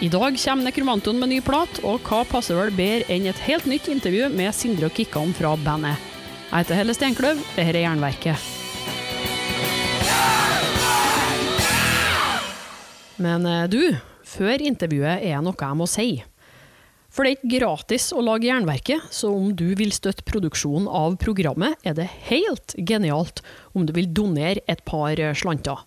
I dag kommer Nekromantoen med ny plat, og hva passer vel bedre enn et helt nytt intervju med Sindre og Kikkan fra bandet. Jeg heter Helle Steinkløv, dette er Jernverket. Men eh, du, før intervjuet er noe jeg må si. For det er ikke gratis å lage Jernverket, så om du vil støtte produksjonen av programmet, er det helt genialt om du vil donere et par slanter.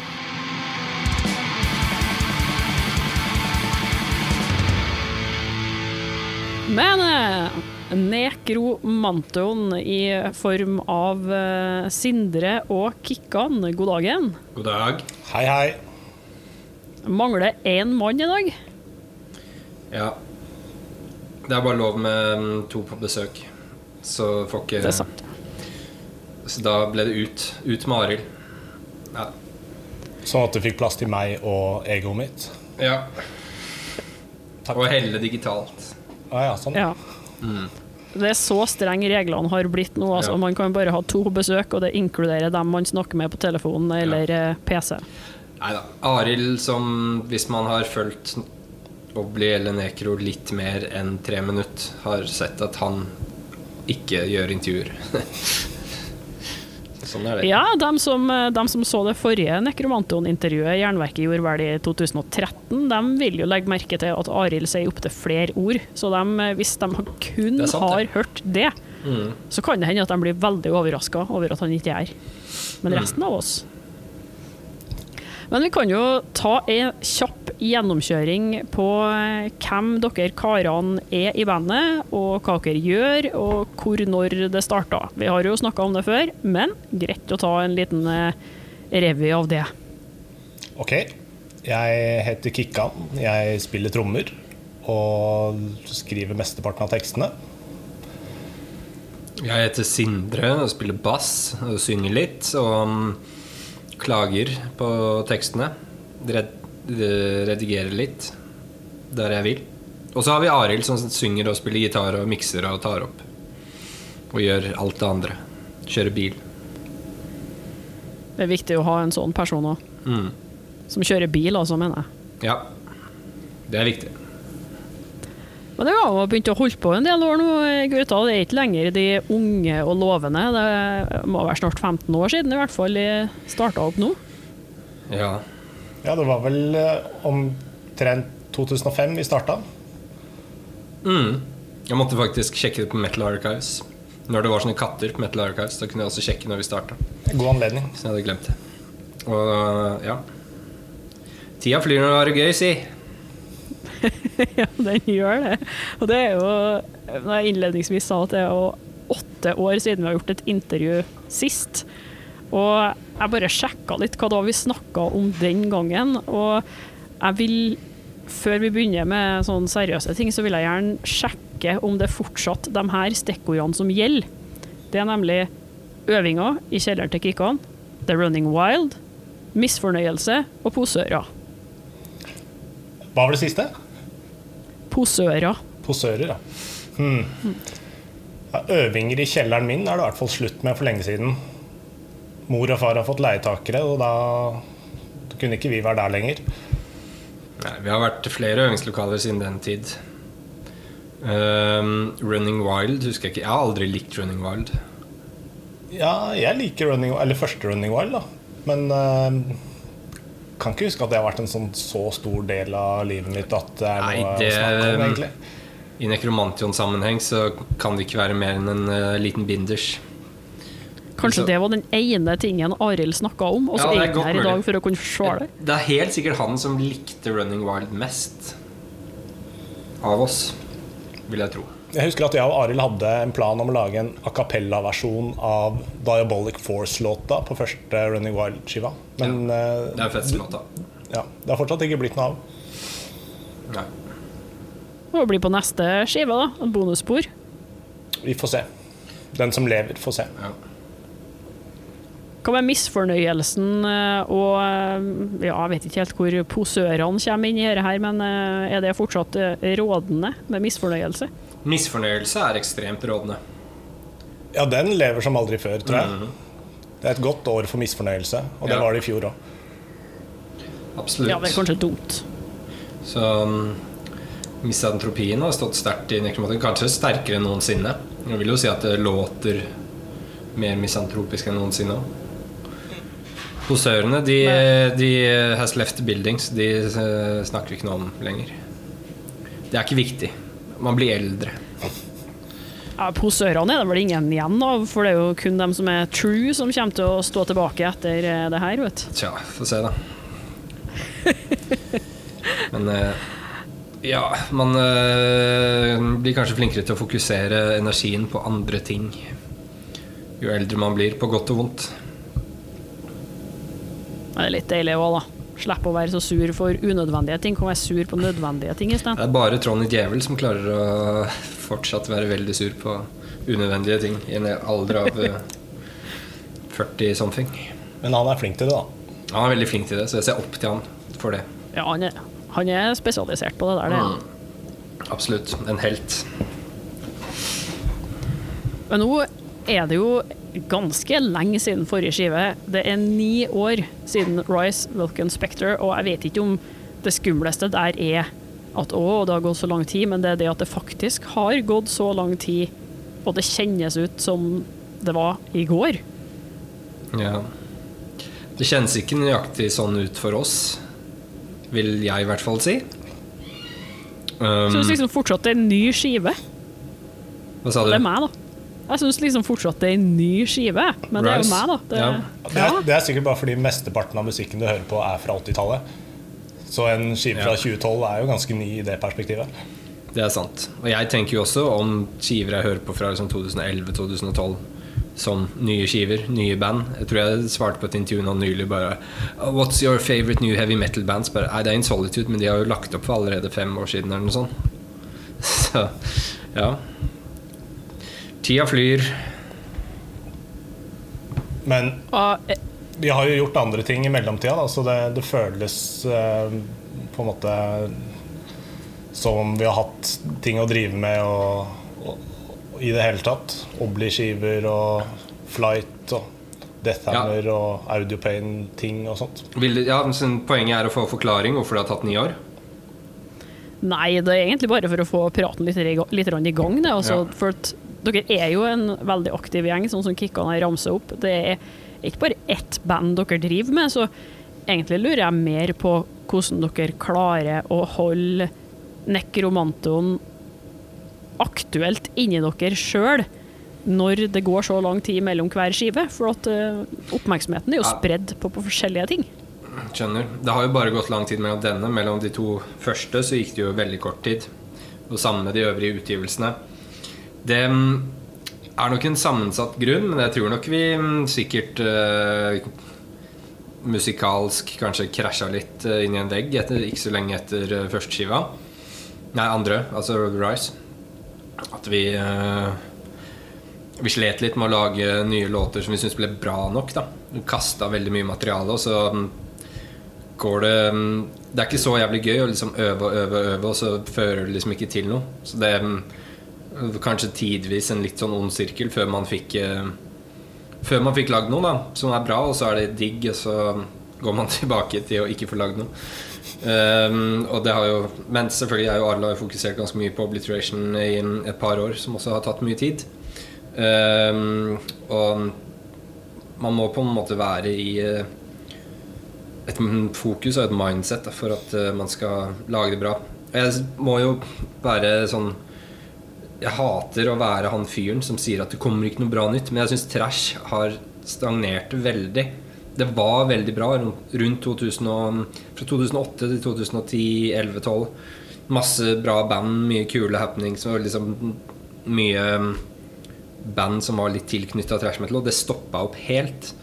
Men eh, nekromantoen i form av eh, Sindre og Kikkan, god dagen. God dag. Hei, hei. Mangler én mann i dag. Ja. Det er bare lov med mm, to på besøk. Så får ikke Det er sant. Så da ble det ut. Ut med Arild. Ja. Sånn at du fikk plass til meg og egoet mitt? ja. Takk. Og helle digitalt. Ah, ja, sånn. Ja. Det er så strenge reglene har blitt nå. Altså. Ja. Man kan bare ha to besøk, og det inkluderer dem man snakker med på telefonen eller ja. PC. Nei da. Arild som, hvis man har fulgt Obli eller Nekro litt mer enn tre minutter, har sett at han ikke gjør intervjuer. sånn er det. Ja, de som, de som så det forrige Nekromanton-intervjuet Jernverket gjorde vel i 2013, de vil jo legge merke til at Arild sier opptil flere ord. Så de, eh, hvis de kun sant, har det. hørt det, Mm. så kan det hende at de blir veldig overraska over at han ikke er her. Men Mm. resten av oss Men vi kan jo ta en kjapp gjennomkjøring på eh, hvem dere karene er i bandet, og hva dere gjør, og hvor når det starta. Vi har jo snakka om det før, men greit å ta en liten eh, revy av det. Ok. Jeg heter Kikkan. Jeg spiller trommer og skriver mesteparten av tekstene. Jeg heter Sindre og spiller bass og synger litt. Og mm, klager på tekstene. Redigerer litt der jeg vil. Og så har vi Arild som synger og spiller gitar og mikser og tar opp. Og gjør alt det andre. Kjører bil. Det er viktig å ha en sånn person òg. Mm. Som kjører bil, også, mener jeg. Ja. Det er viktig. Men det har begynt å holde på en del år nå, gutta. Det er ikke lenger de unge og lovende. Det må være snart 15 år siden i hvert fall de starta opp nå. Ja. Ja, det var vel eh, omtrent 2005 vi starta. Mm. Jeg måtte faktisk sjekke det på Metal Archives. Når det var sånne katter på Metal Archives, da kunne jeg også sjekke når vi starta. God anledning. Så jeg hadde glemt det. Og ja. Tida flyr når det er gøy, si. ja, den gjør det. Og det er jo Når jeg innledningsvis sa at det er jo åtte år siden vi har gjort et intervju sist. Og jeg bare sjekka litt hva da vi snakka om den gangen. Og jeg vil, før vi begynner med sånne seriøse ting, så vil jeg gjerne sjekke om det er fortsatt de her stikkordene som gjelder. Det er nemlig øvinga i kjelleren til Kikkan, The Running Wild, misfornøyelse og posører. Hva var det siste? Posører. Posører, ja. Hmm. ja. Øvinger i kjelleren min er det i hvert fall slutt med for lenge siden. Mor og far har fått leietakere, og da kunne ikke vi være der lenger. Nei, vi har vært flere øvingslokaler siden den tid. Um, Running Wild husker jeg ikke. Jeg har aldri likt Running Wild. Ja, jeg liker running, Wild, eller første Running Wild, da. Men eh, kan ikke huske at det har vært en sånn så stor del av livet mitt at det er Nei, noe det- å snakke om, egentlig. I nekromantion-sammenheng så kan det ikke være mer enn en uh, liten binders. Kanskje Så- det var den ene tingen Arild snakka om, og så Ja, er er han her i dag for å kunne forsvare det. Det er helt sikkert han som likte Running Wild mest av oss, vil jeg tro. Jeg husker at jeg og Arild hadde en plan om å lage en a cappella-versjon av Diabolic Force-låta på første Running Wild-skiva. Men ja, Det er festlåta. ja, det har fortsatt ikke blitt noe av. Nei. må bli på neste skive, da. Et bonusspor. Vi får se. Den som lever, får se. Ja. Hva med misfornøyelsen eh, og eh, Ja, jeg vet ikke helt hvor posørene kommer inn i dette her, men eh, er det fortsatt eh, rådende med misfornøyelse? Misfornøyelse er ekstremt rådende. Ja, den lever som aldri før, tror jeg. Mhm. Det er et godt år for misfornøyelse, og det Ja. var det i fjor òg. Absolutt. Ja, det er kanskje dumt. Så um, misantropien har stått sterkt i nekromatikk, Kanskje sterkere enn noensinne. Jeg vil jo si at det låter mer misantropisk enn noensinne òg. Posørene, de, de has left buildings. De eh, snakker vi ikke noe om lenger. Det er ikke viktig. Man blir eldre. Ja, Posørene er det vel ingen igjen av, for det er jo kun dem som er true som kommer til å stå tilbake etter eh, det her, vet du. Tja, få se, da. Men eh, ja, man eh, blir kanskje flinkere til å fokusere energien på andre ting jo eldre man blir, på godt og vondt. Det er litt deilig òg, da. Slippe å være så sur for unødvendige ting. Kan være sur på nødvendige ting isteden. Det er bare Trond i Djevel som klarer å fortsatt være veldig sur på unødvendige ting i en alder av eh, 40 something. Men han er flink til det, da. Han er veldig flink til det, så jeg ser opp til han for det. Ja, han er, han er spesialisert på det der, det. er. Mm. Absolutt. En helt. Men nå er det jo ganske lenge siden forrige skive. Det er ni år siden Rise, Vulcan Spectre, og jeg vet ikke om det skumleste der er at å, det har gått så lang tid, men det er det at det faktisk har gått så lang tid, og det kjennes ut som det var i går. Ja. Det kjennes ikke nøyaktig sånn ut for oss, vil jeg i hvert fall si. Um, så det er liksom fortsatt en ny skive. hva sa du? Det er meg, da. Jeg syns liksom fortsatt det er en ny skive, men det er jo meg, da. Det, Ja. Det er, det er sikkert bare fordi mesteparten av musikken du hører på, er fra 80-tallet. Så en skive fra 2012 er jo ganske ny i det perspektivet. Det er sant. Og jeg tenker jo også om skiver jeg hører på fra liksom 2011-2012 som nye skiver, nye band. Jeg tror jeg svarte på et intervju nå nylig bare "Oh, What's your favorite new heavy metal bands? Bare, Nei, det er In Solitude, men de har jo lagt opp for allerede fem år siden eller noe sånt. Så ja. Tida flyr. Men eh, de har jo gjort andre ting i mellomtida, da, så det, det føles eh, på en måte som om vi har hatt ting å drive med og, og, og i det hele tatt. Obli-skiver og Flight og Deathhammer og Audiopane-ting og sånt. Vil, ja, men Poenget er å få forklaring hvorfor det har tatt ni år. Nei, det er egentlig bare for å få praten litt, litt i gang. Det. Altså, Ja. For at dere er jo en veldig aktiv gjeng, sånn som Kikkan har ramset opp. Det er ikke bare ett band dere driver med, så egentlig lurer jeg mer på hvordan dere klarer å holde nekromantoen aktuelt inni dere sjøl når det går så lang tid mellom hver skive. For at eh, oppmerksomheten er jo spredd på, på forskjellige ting. Skjønner. Det har jo bare gått lang tid mellom denne. Mellom de to første så gikk det jo veldig kort tid. Og sammen med de øvrige utgivelsene. Det mm, er nok en sammensatt grunn, men jeg tror nok vi mm, sikkert uh, musikalsk kanskje krasja litt eh, inn i en vegg etter, ikke så lenge etter uh, førsteskiva. Nei, andre, altså Rise. At vi uh, Vi slet litt med å lage nye låter som vi syntes ble bra nok. da Vi kasta veldig mye materiale, og så mm, går det Det er ikke så jævlig gøy å liksom øve og øve og øve, og så fører det liksom ikke til noe. Så det mm, kanskje tidvis en litt sånn ond sirkel før man fikk eh, Før man fikk lagd noe da som er bra, og så er det digg, og så går man tilbake til å ikke få lagd noe. Um, og det har jo Men selvfølgelig er jo Arla fokusert ganske mye på Obliteration i et par år, som også har tatt mye tid. Um, og man må på en måte være i eh, et fokus og et mindset da, for at eh, man skal lage det bra. Jeg må jo være sånn Jeg hater å være han fyren som sier at det kommer ikke noe bra nytt, men jeg syns trash har stagnert veldig. Det var veldig bra rundt rundt 2000 og, fra 2008 til 2010, 11, 12. Masse bra band, mye kule happenings og liksom mye band som var litt tilknytta trash metal, og det stoppa opp helt.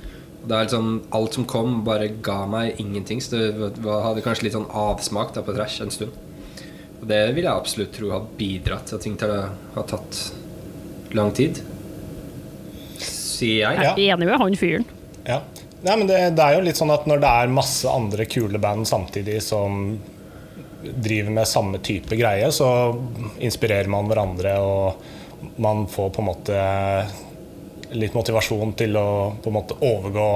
Det er liksom, alt som kom, bare ga meg ingenting. Så det hadde kanskje litt sånn avsmak da på trash en stund. Og det vil jeg absolutt tro har bidratt til at ting har tatt lang tid. Sier jeg. Ja. Jeg er enig med han fyren. Ja. Nei, men det, det er jo litt sånn at når det er masse andre kule band samtidig som driver med samme type greie, så inspirerer man hverandre, og man får på en måte litt motivasjon til å på en måte overgå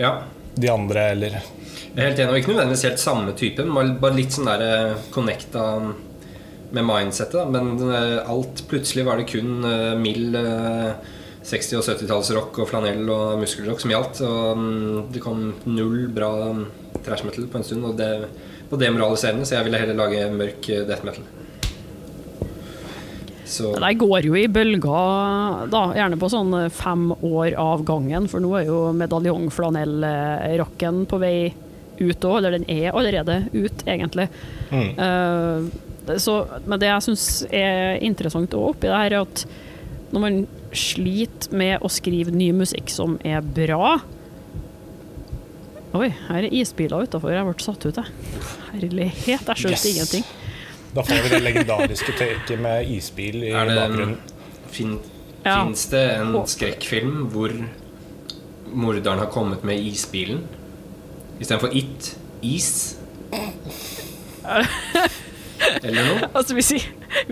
Ja. de andre, eller er helt enig, og ikke nødvendigvis helt samme type, men bare litt sånn der eh, connecta med mindsettet. Men eh, alt plutselig var det kun eh, mild eh, 60- og 70-tallsrock og flanell og muskelrock som gjaldt. Og mm, det kom null bra mm, trash metal på en stund, og det var demoraliserende, så jeg ville heller lage mørk death metal. Så Det går jo i bølger, da, gjerne på sånn fem år av gangen, for nå er jo medaljongflanellrocken på vei ut òg, eller den er allerede ut, egentlig. Mm. Uh, så, men det jeg syns er interessant også oppi det her, er at når man sliter med å skrive ny musikk som er bra Oi, her er isbiler utafor. Jeg ble satt ut, jeg. Herlighet, jeg skjønte Yes. ingenting. Da får vi det legendariske taket med isbil i er det bakgrunnen. fin, Ja. Fins det en skrekkfilm hvor morderen har kommet med isbilen istedenfor It? Is? Eller noe? Altså, hvis, jeg,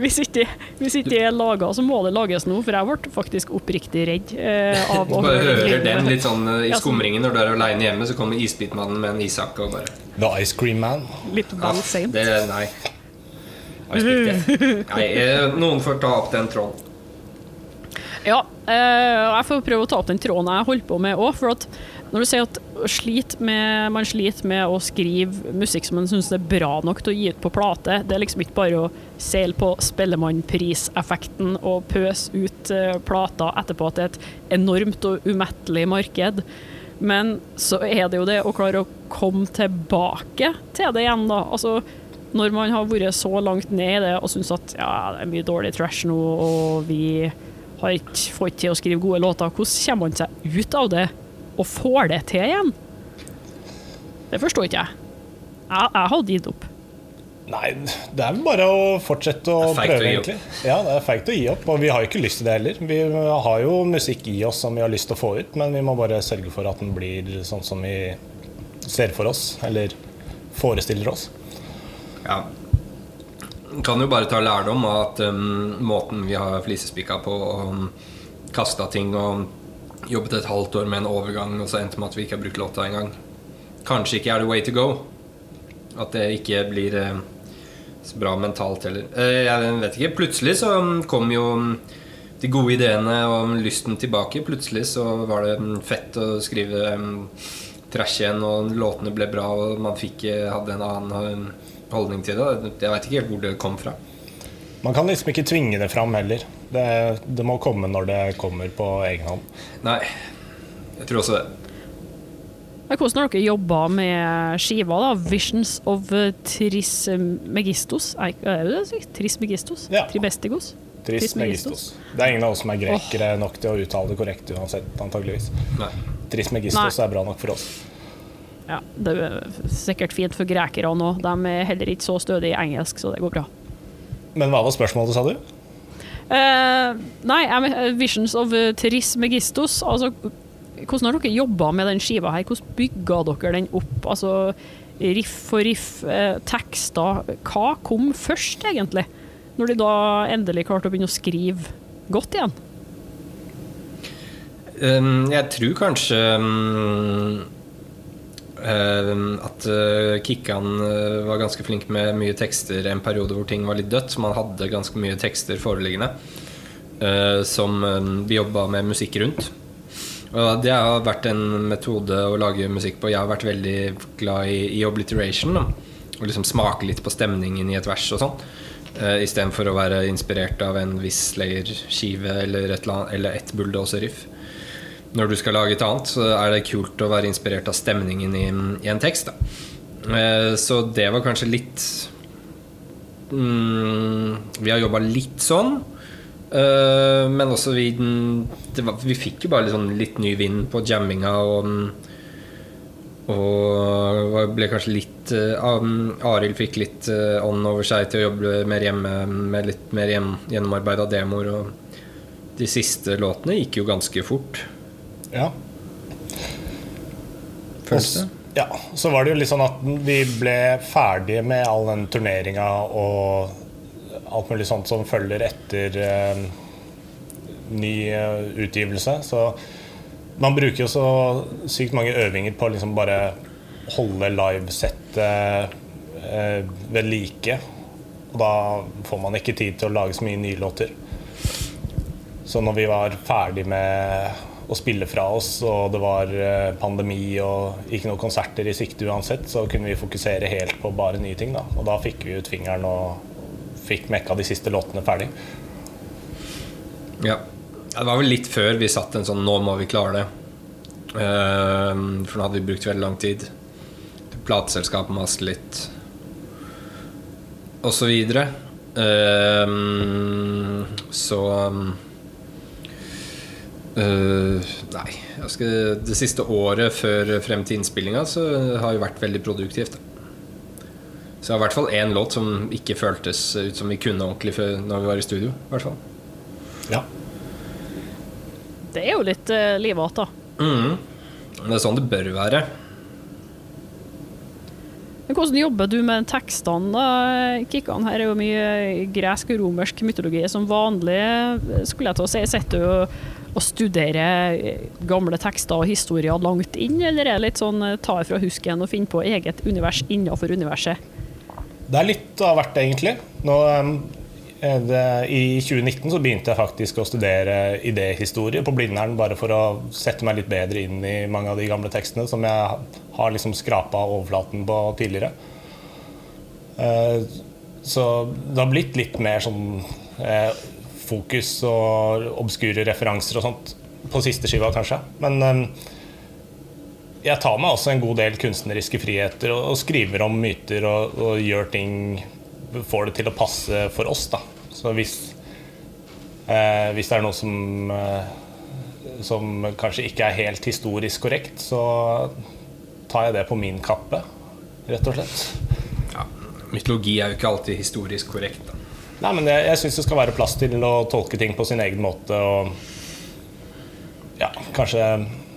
hvis, ikke, hvis ikke det er laga, så må det lages nå, for jeg ble faktisk oppriktig redd eh, av Du bare hører den litt sånn eh, i skumringen når du er aleine hjemme, så kommer isbitmannen med en ishakke og bare The Ice Cream Man. Litt vel ja, seint. Nei. Nei, eh, noen får ta opp den tråden. Ja, eh, jeg får prøve å ta opp den tråden jeg holder på med òg. For at når du sier at slit med, man sliter med å skrive musikk som man syns er bra nok til å gi ut på plate, det er liksom ikke bare å seile på Spellemannpriseffekten og pøse ut plater etterpå at det er et enormt og umettelig marked. Men så er det jo det å klare å komme tilbake til det igjen, da. Altså, når man har vært så langt ned i det og syns at ja, det er mye dårlig trash nå, og vi har ikke fått til å skrive gode låter, hvordan kommer man seg ut av det og får det til igjen? Det forstår ikke jeg. Jeg, jeg hadde gitt opp. Nei, det er vel bare å fortsette å prøve, å egentlig. Ja, det er feigt å gi opp, og vi har jo ikke lyst til det heller. Vi har jo musikk i oss som vi har lyst til å få ut, men vi må bare sørge for at den blir sånn som vi ser for oss, eller forestiller oss. Ja. Kan jo bare ta lærdom av at um, måten vi har flisespikka på og um, kasta ting og jobbet et halvt år med en overgang, og så endte med at vi ikke har brukt låta engang. Kanskje ikke er the way to go. At det ikke blir eh, så bra mentalt heller. Eh, jeg vet ikke. Plutselig så um, kom jo um, de gode ideene og lysten tilbake. Plutselig så var det um, fett å skrive trash igjen, og låtene ble bra, og man fikk, eh, hadde en annen holdning til det. Jeg veit ikke helt hvor det kom fra. Man kan liksom ikke tvinge det fram heller. Det, det må komme når det kommer på egen hånd. Nei, jeg tror også det. Hvordan har dere jobba med skiva? da? 'Visions of Trismegistos'? Er det det? Trismegistos? Ja. Tribestigos? Trismegistos. Det er ingen av oss som er grekere nok til å uttale det korrekt uansett, antageligvis. Nei. Trismegistos er bra nok for oss. Ja, det er sikkert fint for grekere nå. De er heller ikke så stødige i engelsk, så det går bra. Men hva var spørsmålet, sa du? Uh, nei, jeg 'Visions of Trismegistos'. Altså, hvordan har dere jobba med den skiva her? Hvordan bygga dere den opp? Altså, riff for riff, eh, tekster. Hva kom først, egentlig? Når de da endelig klarte å begynne å skrive godt igjen? Um, jeg tror kanskje um, at uh, Kikkan uh, var ganske flink med mye tekster en periode hvor ting var litt dødt. Man hadde ganske mye tekster foreliggende som vi jobba med musikk rundt. Og det har vært en metode å lage musikk på. Jeg har vært veldig glad i, i obliteration. Og liksom smake litt på stemningen i et vers og sånn. Uh, Istedenfor å være inspirert av en viss Slayer-skive eller et, eller et bulldozer-riff når du skal lage et annet, så er det kult å være inspirert av stemningen i, i en tekst. Eh, Så det var kanskje litt mm, Vi har jobba litt sånn. eh, Men også vi, var, vi fikk jo bare litt, sånn, litt ny vind på jamminga. Og, Og ble kanskje litt uh, Arild fikk litt uh, over seg til å jobbe mer hjemme med litt mer hjem, gjennomarbeida demoer. Og de siste låtene gikk jo ganske fort. Ja. Føles det? Ja, så var det jo litt sånn at vi ble ferdige med all den turneringa og alt mulig sånt som følger etter eh, ny eh, utgivelse. Så man bruker jo så sykt mange øvinger på å liksom bare holde livesettet eh, ved like. Og da får man ikke tid til å lage så mye nye låter. Så når vi var ferdig med å spille fra oss, og det var eh, pandemi og ikke noen konserter i sikte uansett, så kunne vi fokusere helt på bare nye ting. Da. Og da fikk vi ut fingeren og fikk mekka de siste låtene ferdig. Ja. Det var vel litt før vi satt en sånn 'nå må vi klare det'. Uh, for nå hadde vi brukt veldig lang tid. Plateselskapet maste litt. Og så videre. Uh, så um, Uh, nei. Skal, det siste året før frem til innspillinga så har jo vært veldig produktivt. Så det er i hvert fall én låt som ikke føltes ut som vi kunne ordentlig før når vi var i studio. I hvert fall. Ja. Det er jo litt uh, liv da. Mm. Det er sånn det bør være. Men Hvordan jobber du med tekstene? da? Kikkan her er jo mye gresk og romersk mytologi som vanlig. Skulle jeg til å si, Sitter du og studere gamle tekster og historier langt inn, eller er det litt sånn ta fra husken og finne på eget univers innenfor universet? Det er litt av hvert, egentlig. Nå, det, I 2019 så begynte jeg faktisk å studere idéhistorie på Blindern, bare for å sette meg litt bedre inn i mange av de gamle tekstene som jeg har liksom skrapa overflaten på tidligere. Så det har blitt litt mer sånn fokus og obskure referanser og sånt på siste skiva, kanskje. Men um, jeg tar meg også en god del kunstneriske friheter og, og skriver om myter og, og, gjør ting Får det til å passe for oss, da. Så hvis, eh, hvis det er noe som eh, som kanskje ikke er helt historisk korrekt, så tar jeg det på min kappe, rett og slett. Ja, mytologi er jo ikke alltid historisk korrekt. Da. Nei, men jeg, jeg syns det skal være plass til å tolke ting på sin egen måte. Og ja, kanskje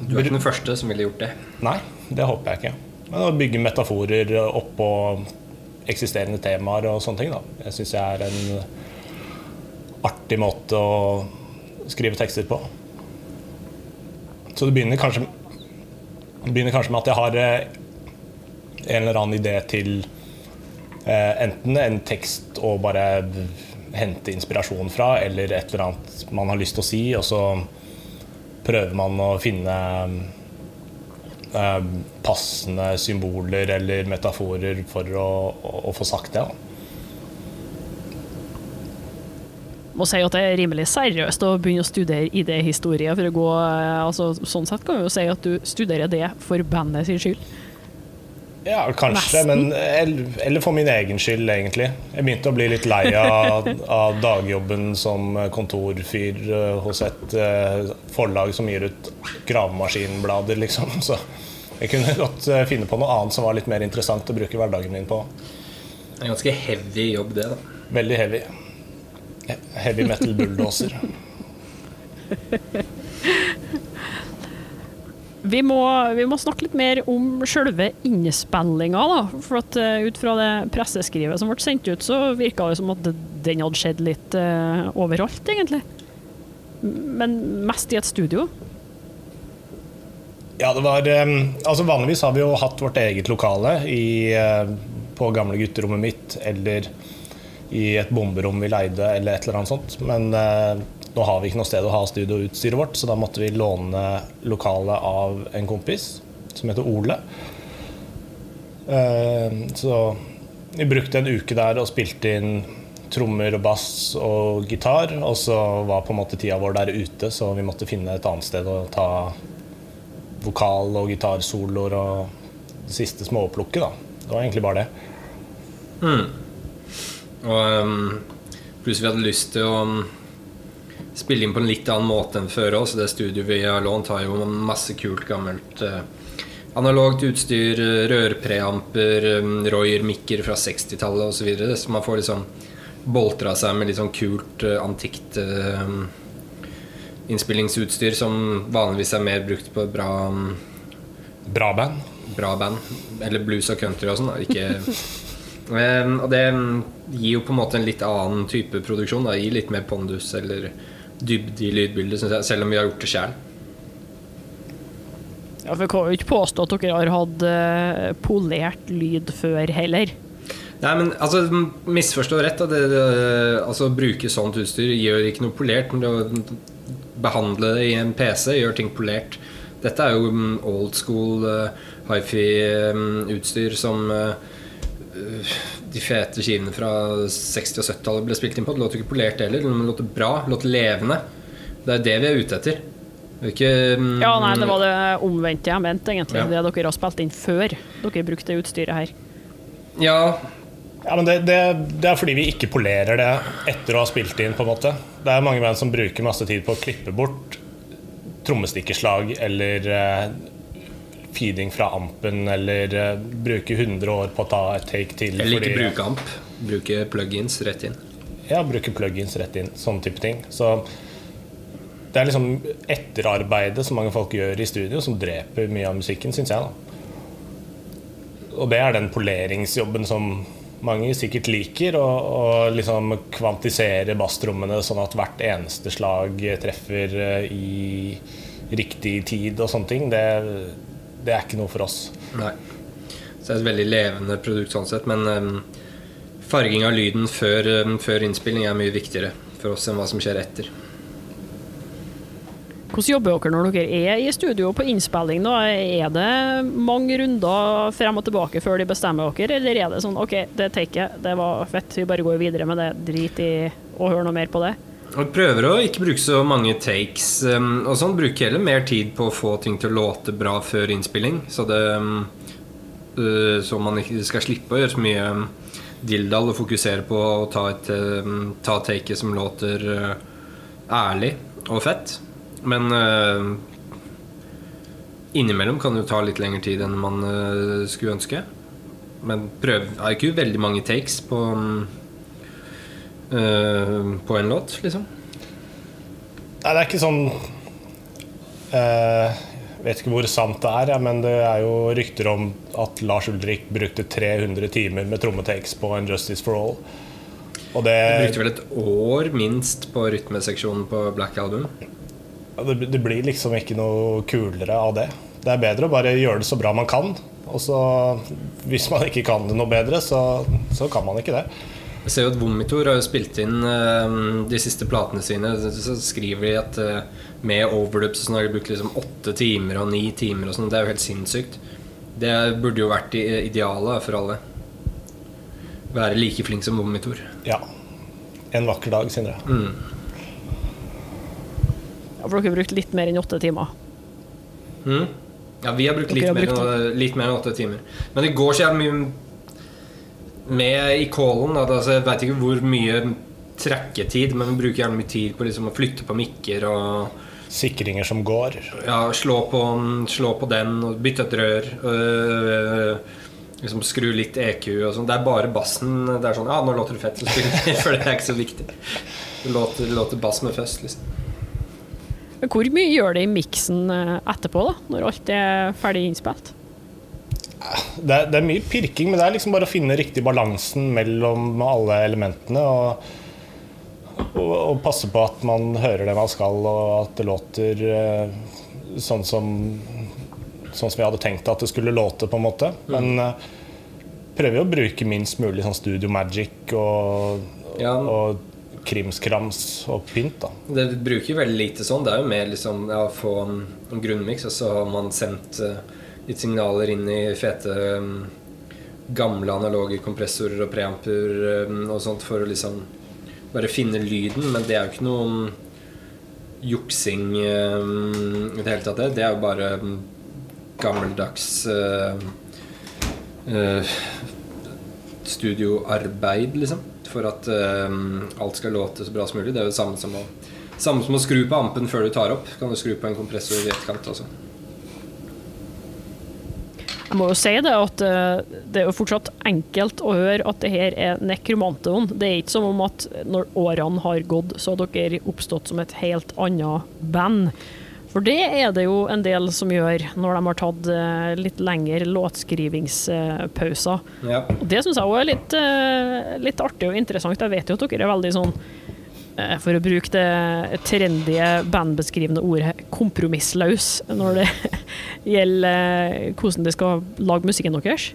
Du er ikke den første som ville gjort det? Nei, det håper jeg ikke. Men å bygge metaforer oppå eksisterende temaer og sånne ting, da. Jeg syns jeg er en artig måte å skrive tekster på. Så det begynner kanskje, det begynner kanskje med at jeg har eh, en eller annen idé til enten en tekst å bare hente inspirasjon fra, eller et eller annet man har lyst til å si, og så prøver man å finne eh, passende symboler eller metaforer for å, å, å få sagt det. Da. må si at det er rimelig seriøst å begynne å studere idéhistorie. for å eh, altså, Sånn sett kan vi jo si at du studerer det for bandet sin skyld. Ja, kanskje, men, eller for min egen skyld, egentlig. Jeg begynte å bli litt lei av, av dagjobben som kontorfyr eh, hos et uh, forlag som gir ut gravemaskinblader, liksom. Så jeg kunne godt uh, finne på noe annet som var litt mer interessant å bruke hverdagen min på. Det er en ganske heavy jobb, det, da. Veldig heavy. Heavy metal bulldoser. Vi må, vi må, snakke litt mer om selve innspillinga. For at uh, ut fra det presseskrivet som ble sendt ut, så virka det som at den hadde skjedd litt uh, overalt, egentlig. Men mest i et studio. Ja, det var um, Altså vanligvis har vi jo hatt vårt eget lokale i, uh, på gamle gutterommet mitt eller i et bomberom vi leide, eller et eller annet sånt. Men nå har vi ikke noe sted å ha studioutstyret vårt, så da måtte vi låne lokalet av en kompis som heter Ole. Eh, så vi brukte en uke der og spilte inn trommer og bass og gitar. Og så var på en måte tida vår der ute, så vi måtte finne et annet sted å ta vokal- og gitarsoloer og det siste småplukket. da. Det var egentlig bare det. Mm. Og um, pluss vi hadde lyst til å spille inn på en litt annen måte enn før òg. Det studioet vi har lånt, har jo masse kult, gammelt uh, analogt utstyr, rørpreamper, Royer-mikker fra 60-tallet osv. Så, så man får liksom boltra seg med litt sånn kult, eh, antikt eh, innspillingsutstyr som vanligvis er mer brukt på bra, Bra band. bra band. Eller blues og country og sånn. Ikke Eh, Og det gir jo på en måte en litt annen type produksjon. Da. Gir litt mer pondus eller dybde i lydbildet, jeg, selv om vi har gjort det sjøl. Ja, for jeg kan jo ikke påstå at dere har hatt eh, polert lyd før heller. Nei, men altså, misforstå rett. Det, det, altså, Å bruke sånt utstyr gjør ikke noe polert. Men behandle det i en PC gjør ting polert. Dette er jo old school uh, hifi-utstyr som uh, de fete skivene fra 60- og 70-tallet ble spilt inn på. Det låt ikke polert heller, men det låt bra. Det låt levende. Det er det vi er ute etter. Er Ikke, mm, Ja, nei, det var det omvendte jeg mente, egentlig. Ja. Det dere har spilt inn før dere brukte det utstyret her. Ja, Ja, men det, det, det er fordi vi ikke polerer det etter å ha spilt inn. på en måte Det er mange band som bruker masse tid på å klippe bort trommestikkerslag eller eh, feeding fra ampen, eller eh, bruke 100 år på å ta et take til. eller ikke bruke amp. Bruke plugins rett inn. Ja, bruke plugins rett inn. Sånne type ting. Så det er liksom etterarbeidet som mange folk gjør i studio, som dreper mye av musikken, syns jeg. da Og det er den poleringsjobben som mange sikkert liker. Å å liksom kvantisere basstrommene sånn at hvert eneste slag treffer eh, i riktig tid og sånne ting. Det, det er ikke noe for oss. Nei. Så det er et veldig levende produkt sånn sett. Men um, farging av lyden før, um, før innspilling er mye viktigere for oss enn hva som skjer etter. Hvordan jobber dere når dere er i studio på innspilling? Da? Er det mange runder frem og tilbake før de bestemmer dere, eller er det sånn OK, det taket, det var fett, vi bare går videre med det, drit i å høre noe mer på det? Og prøver å ikke bruke så mange takes. Og sånn Bruker heller mer tid på å få ting til å låte bra før innspilling. Så, det, øh, så man ikke skal slippe å gjøre så mye em, dilldall og fokusere på å ta, et, ta taket som låter øh, ærlig og fett. Men øh, innimellom kan det jo ta litt lengre tid enn man skulle ønske. Men prøv er ikke veldig mange takes på på en låt, liksom. Nei, det er ikke sånn uh, Vet ikke hvor sant det er, ja, men det er jo rykter om at Lars Ulrik brukte 300 timer med trommetakes på en Justice for All. Og det, du brukte vel et år minst på rytmeseksjonen på Black Album. ja, det, det blir liksom ikke noe kulere av det. Det er bedre å bare gjøre det så bra man kan. Og så, hvis man ikke kan det noe bedre, så, så kan man ikke det. Jeg ser jo at Vomitor har jo spilt inn eh, de siste platene sine. Så skriver de at eh, med overdubs så har de brukt liksom åtte timer og ni timer og sånn. Det er jo helt sinnssykt. Det burde jo vært i- idealet for alle. Være like flink som Vomitor. Ja. En vakker dag, Sindre. Ja, for dere har brukt litt mer enn åtte timer. Mm. Ja, vi har brukt litt, har mer, enn, litt mer enn åtte timer. Men det går så jævlig mye med i callen. at, Altså, jeg veit ikke hvor mye trekketid, men vi bruker gjerne mye tid på liksom, å flytte på mikker og Sikringer som går. ja, slå, på, slå på den og bytte et rør. øh, liksom Skru litt EQ og sånn. Det er bare bassen. Det er sånn Ja, nå låter det fett, så spiller vi, for det er ikke så viktig. Det låter, låter bass med først, liksom. Hvor mye gjør det i miksen eh, etterpå, da, når alt er ferdig innspilt? Det er, det er mye pirking, men det er liksom bare å finne riktig balansen mellom alle elementene. Og, og, og passe på at man hører det man skal, og at det låter eh, sånn som Sånn som vi hadde tenkt at det skulle låte, på en måte. Men eh, prøver jo å bruke minst mulig sånn studio magic og, Ja. og krimskrams og pynt. da Det bruker veldig lite sånn. Det er jo mer liksom ja, få en, en grunnmiks, og så har man sendt eh, litt signaler inn i fete um, gamle analoge kompressorer og preamper um, og sånt for å liksom bare finne lyden. Men det er jo ikke noe um, juksing i det hele tatt. Det Det er jo bare gammeldags uh, uh, studioarbeid, liksom. For at uh, alt skal låte så bra som mulig. Det er jo det samme som å, samme som å skru på ampen før du tar opp. Kan du skru på en kompressor i etterkant også. Jeg må jo si det at eh, det er jo fortsatt enkelt å høre at det her er Nekromanteon. Det er ikke som om at når årene har gått, så har dere oppstått som et helt annet band. For det er det jo en del som gjør når de har tatt eh, litt lengre låtskrivingspauser. Ja. Og det syns jeg òg er litt, eh, litt artig og interessant. Jeg vet jo at dere er veldig sånn for å bruke det trendy bandbeskrivende ordet kompromissløs når det gjelder eh, hvordan de skal lage musikken deres.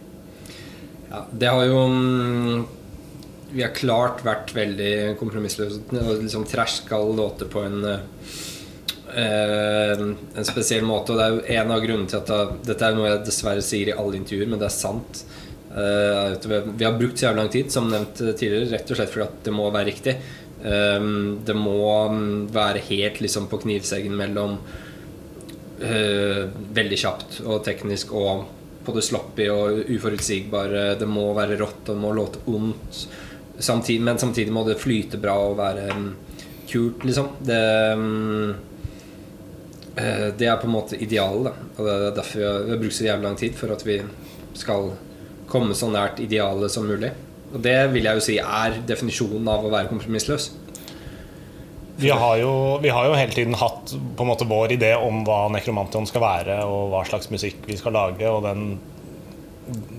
Ja, det har jo mm, Vi har klart vært veldig kompromissløse og liksom alle låter på en eh, en spesiell måte. Og det er jo en av grunnene til at Dette er noe jeg dessverre sier i alle intervjuer, men det er sant. Eh, vi har brukt så jævlig lang tid, som nevnt tidligere, rett og slett fordi at det må være riktig. Eh, det må mm, være helt liksom på knivseggen mellom eh, veldig kjapt og teknisk og på det sloppy og uforutsigbare. Det må være rått, og det må låte ondt. Samtidig, men samtidig må det flyte bra og være mm, kult, liksom. Det, mm, eh, det er på en måte idealet. Og det er derfor vi har brukt så jævlig lang tid for at vi skal komme så nært idealet som mulig. Og det vil jeg jo si er definisjonen av å være kompromissløs. Vi har, jo, vi har jo hele tiden hatt på en måte vår idé om hva Nekromantion skal være, og hva slags musikk vi skal lage. Og den,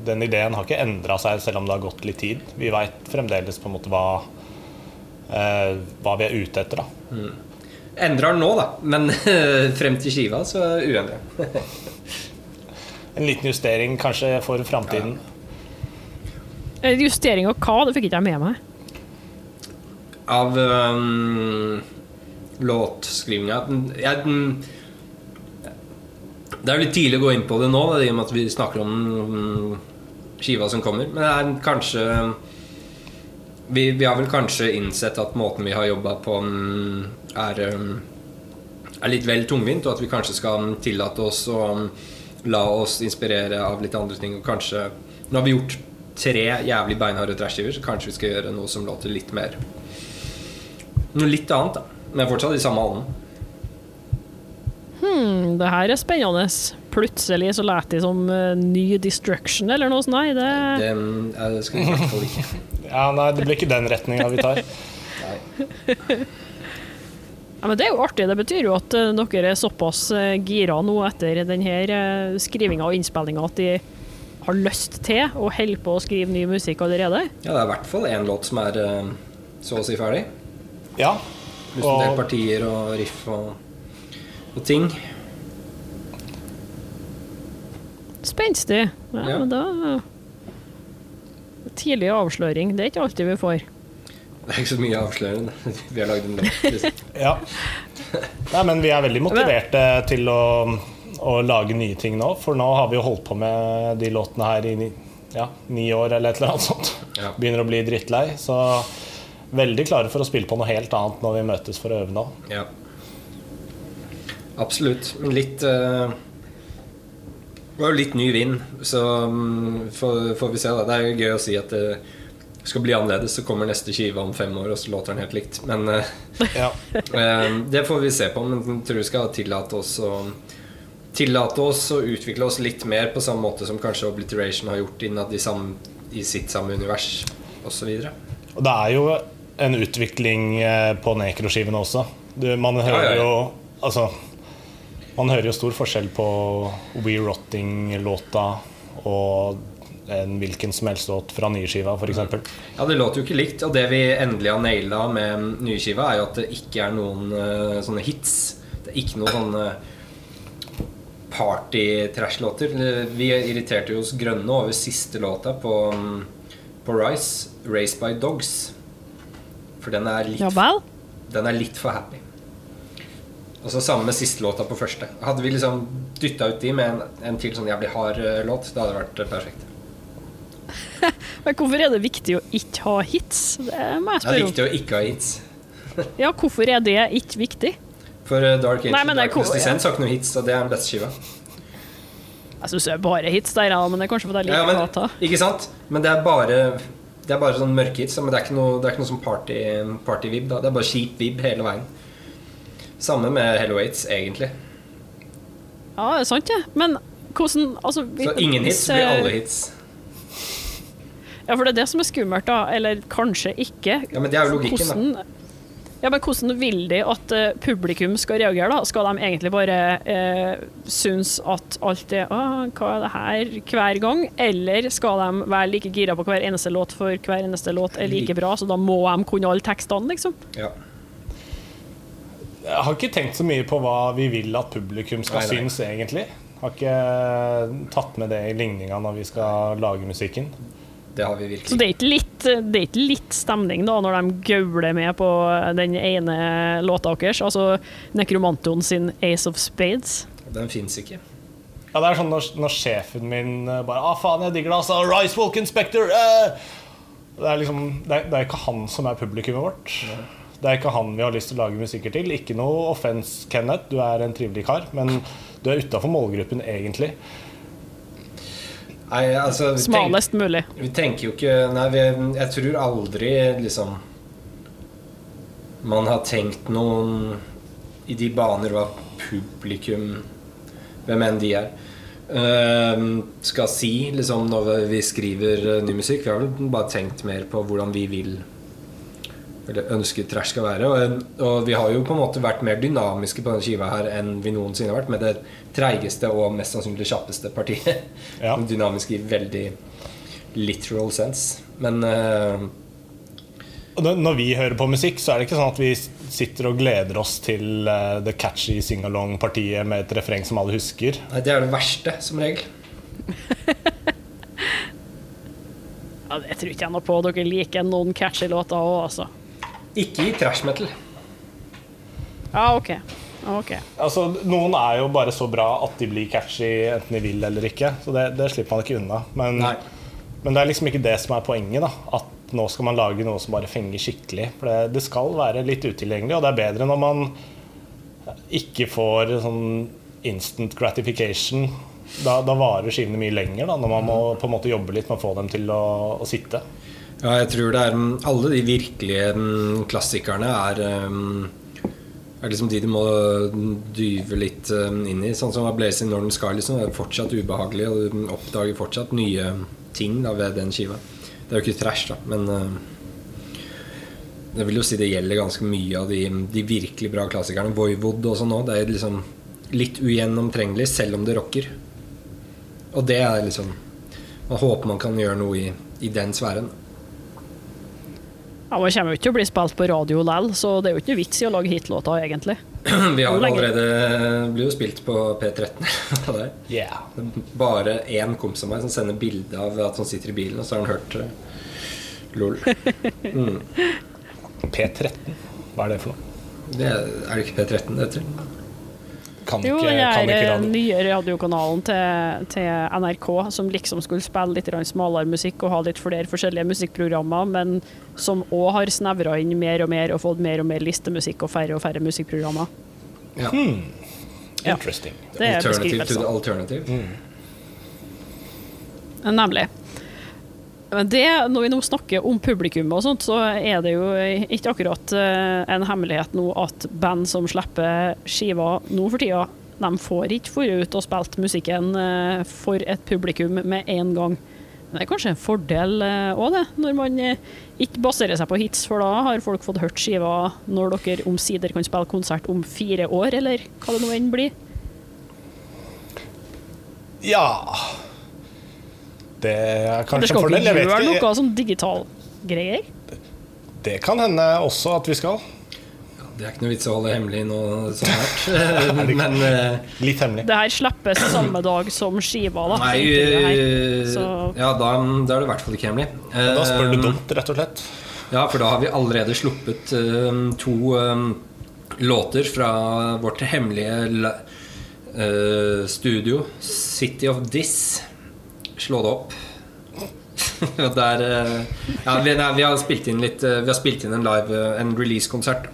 den ideen har ikke endra seg selv om det har gått litt tid. Vi veit fremdeles på en måte hva, eh, hva vi er ute etter. da Endrer den nå, da, men frem til skiva så uendra. En liten justering kanskje for framtiden. Eh, Justering av hva, det fikk ikke jeg med meg. Av um, låtskrivinga jeg, Det er litt tidlig å gå inn på det nå, i og med at vi snakker om mm, skiva som kommer. Men det er kanskje vi, vi har vel kanskje innsett at måten vi har jobba på, mm, er, um, er litt vel tungvint, og at vi kanskje skal tillate oss å la oss inspirere av litt andre ting. Og kanskje Nå har vi gjort tre jævlig beinharde trashgiver, så kanskje vi skal gjøre noe som låter litt mer Noe litt annet, da. Men fortsatt i samme hallen. Hmm, det her er spennende. Plutselig så lærte de som uh, ny Destruction eller noe sånt. Nei, det Det er- det skal vi i hvert fall ikke. Ja, nei, det blir ikke den retninga vi tar. Ja, men det er jo artig. Det betyr jo at uh, dere er såpass uh, gira nå etter denne uh, skrivinga og innspillinga at de har lyst til å holde på å skrive ny musikk allerede. Ja, det er i hvert fall én låt som er eh, så å si ferdig. Ja. Pluss en del partier og riff og, og ting. Spenstig. Ja, Ja. men da Tidlig avsløring. Det er ikke alltid vi får. Det er ikke så mye avslørende. Vi har lagd en låt. Liksom. Ja. Nei, men vi er veldig motiverte til å, å lage nye ting nå. For nå har vi jo holdt på med de låtene her i ni, ja, ni år eller et eller annet sånt. Ja. Begynner å bli drittlei. Så veldig klare for å spille på noe helt annet når vi møtes for å øve nå. Ja. Absolutt. Litt uh, Det var jo litt ny vind, så um, får, får vi se. da Det er jo gøy å si at det skal bli annerledes, så kommer neste skive om fem år, og så låter den helt likt. Men uh, Ja. uh, Det får vi se på, men jeg tror vi skal tillate oss å Tillate oss å utvikle oss litt mer på samme måte som kanskje Obliteration har gjort innad i, samme, i sitt samme univers osv. Det er jo en utvikling eh, på nekroskivene også. Du, man hører ja, ja. jo Altså Man hører jo stor forskjell på We Rotting-låta og en hvilken som helst låt fra nyskiva, f.eks. Ja, det låter jo ikke likt, og det vi endelig har naila med nyskiva, er jo at det ikke er noen uh, sånne hits. Det er ikke noen sånne party-trash-låter. Vi irriterte oss grønne over siste låta på, på Rise, 'Race by Dogs'. For den er litt Ja? Den er litt for happy. Og så samme med siste låta på første. Hadde vi liksom dytta ut de med en, en til sånn jævlig hard eh, låt, det hadde vært eh, perfekt. Men hvorfor er det viktig å ikke ha hits? Det må jeg Det er viktig å ikke ha hits. Ja, hvorfor er det ikke viktig? For eh, Dark Angel Nei, men det er Darkness cool. Descent har ikke noen hits, og det er den beste skiva. Jeg syns det er bare hits der, men det er kanskje fordi jeg Ja, liker men, låta. ikke sant? Men det er bare Det er bare sånn mørke hits, men det er ikke noe, det er ikke noe sånn party, party-vib. da. Det er bare kjip vib hele veien. Samme med Hello Aids, egentlig. Ja, det er sant, det. Men hvordan altså, Så ingen hits blir eh, alle hits. Ja, for det er det som er skummelt, da. Eller kanskje ikke. Ja, men det er jo logikken, da. Ja, men hvordan vil de at eh, publikum skal reagere, da? Skal de egentlig bare uh, synes at alt er Å, hva er det her? hver gang? Eller skal de være like gira på hver eneste låt, for hver eneste låt er like bra, så da må de kunne alle tekstene, liksom? Ja. Jeg har ikke tenkt så mye på hva vi vil at publikum skal Nei, nei. synes, egentlig. Har ikke tatt med det i ligninga når vi skal lage musikken. Det har vi Så det er ikke litt, det er ikke litt stemning da, når de gauler med på den ene låta deres, altså Nekromantoen sin Ace of Spades? Den fins ikke. Ja, det er sånn når, når sjefen min eh, bare ah, faen, jeg digger det, altså. Rice Walk Inspector! Eh! Det er liksom det er, det er ikke han som er publikummet vårt. Det er ikke han vi har lyst til å lage musikker til. Ikke noe offense, Kenneth. Du er en trivelig kar, men du er utafor målgruppen, egentlig. Nei, altså Smalest mulig. Vi tenker jo ikke Nei, vi, jeg tror aldri liksom Man har tenkt noen i de baner hva publikum Hvem enn de er. eh, skal si liksom når vi skriver eh, ny musikk. Vi har vel bare tenkt mer på hvordan vi vil eller ønsker trash skal være. Og, og vi har jo på en måte vært mer dynamiske på denne skiva her enn vi noensinne har vært, med det treigeste og mest sannsynlig kjappeste partiet. Ja. Dynamisk i veldig literal sense. Men uh, når- vi hører på musikk, så er det ikke sånn at vi sitter og gleder oss til uh, det catchy sing-along-partiet med et refreng som alle husker. nei, det er det verste, som regel. Ja, det tror ikke jeg noe på. Dere liker noen catchy låter òg, altså. Ikke i trash metal. Ja, OK. okay. Altså, Noen er jo bare så bra at de blir catchy enten de vil eller ikke. Så det, det slipper man ikke unna. Men, men det er liksom ikke det som er poenget. da At nå skal man lage noe som bare fenger skikkelig. For det, det skal være litt utilgjengelig, og det er bedre når man ikke får sånn instant gratification. Da, da varer skivene mye lenger, da når man må på en måte jobbe litt med å få dem til å, å sitte. Ja, jeg tror det er Alle de virkelige klassikerne er er liksom de du må dyve litt inn i. Sånn som 'Blazing Northern Sky' liksom, er fortsatt ubehagelig, og du oppdager fortsatt nye ting da, ved den skiva. Det er jo ikke trash, da, men jeg vil jo si det gjelder ganske mye av de, de virkelig bra klassikerne. Voivod sånn òg. Det er liksom litt ugjennomtrengelig, selv om det rocker. Og det er liksom Man håper man kan gjøre noe i, i den sfæren. Ja, Man kommer jo ikke til å bli spilt på radio lell, så det er jo ikke noe vits i å lage hitlåter, egentlig. Vi har jo allerede blir jo spilt på P13. Yeah. Bare én kompis av meg som sender bilde av at han sitter i bilen, og så har han hørt LOL. Mm. P13, hva er det for noe? Det er, er det ikke P13 det heter? Kan Jo, ikke, den kan ikke eh, radio. nye radiokanalen til, til NRK som liksom skulle spille litt smalere musikk og ha litt flere forskjellige musikkprogrammer, men som òg har snevra inn mer og mer og fått mer og mer listemusikk og færre og færre musikkprogrammer. Ja. Hmm. Interesting. Det er Alternative to the alternative. Mm. Nemlig. Det, når vi nå snakker om publikum og sånt, så er det jo ikke akkurat eh, en hemmelighet nå at band som slipper skiver nå for tida, de får ikke forut ut og spilt musikken eh, for et publikum med en gang. Men det er kanskje en fordel òg, det, når man eh, ikke baserer seg på hits, for da har folk fått hørt skiva når dere omsider kan spille konsert om fire år, eller hva det nå enn blir. Ja Det er kanskje en fordel. ikke skal ikke gjøre noe sånn digital greier? Det kan hende også at vi skal. Ja, det er ikke noe vits å holde hemmelig nå sånn her. Men uh, Litt hemmelig. Det her slippes samme dag som skiva, da. Nei uh, Så- Ja, da, da er det i hvert fall ikke hemmelig. Da spør du Eh, dumt, rett og slett. Ja, for da har vi allerede sluppet to låter fra vårt hemmelige eh, studio, City of This. Slå det opp. Der eh, Ja, vi, nei, vi har spilt inn litt eh, Vi har spilt inn en live eh, En release-konsert.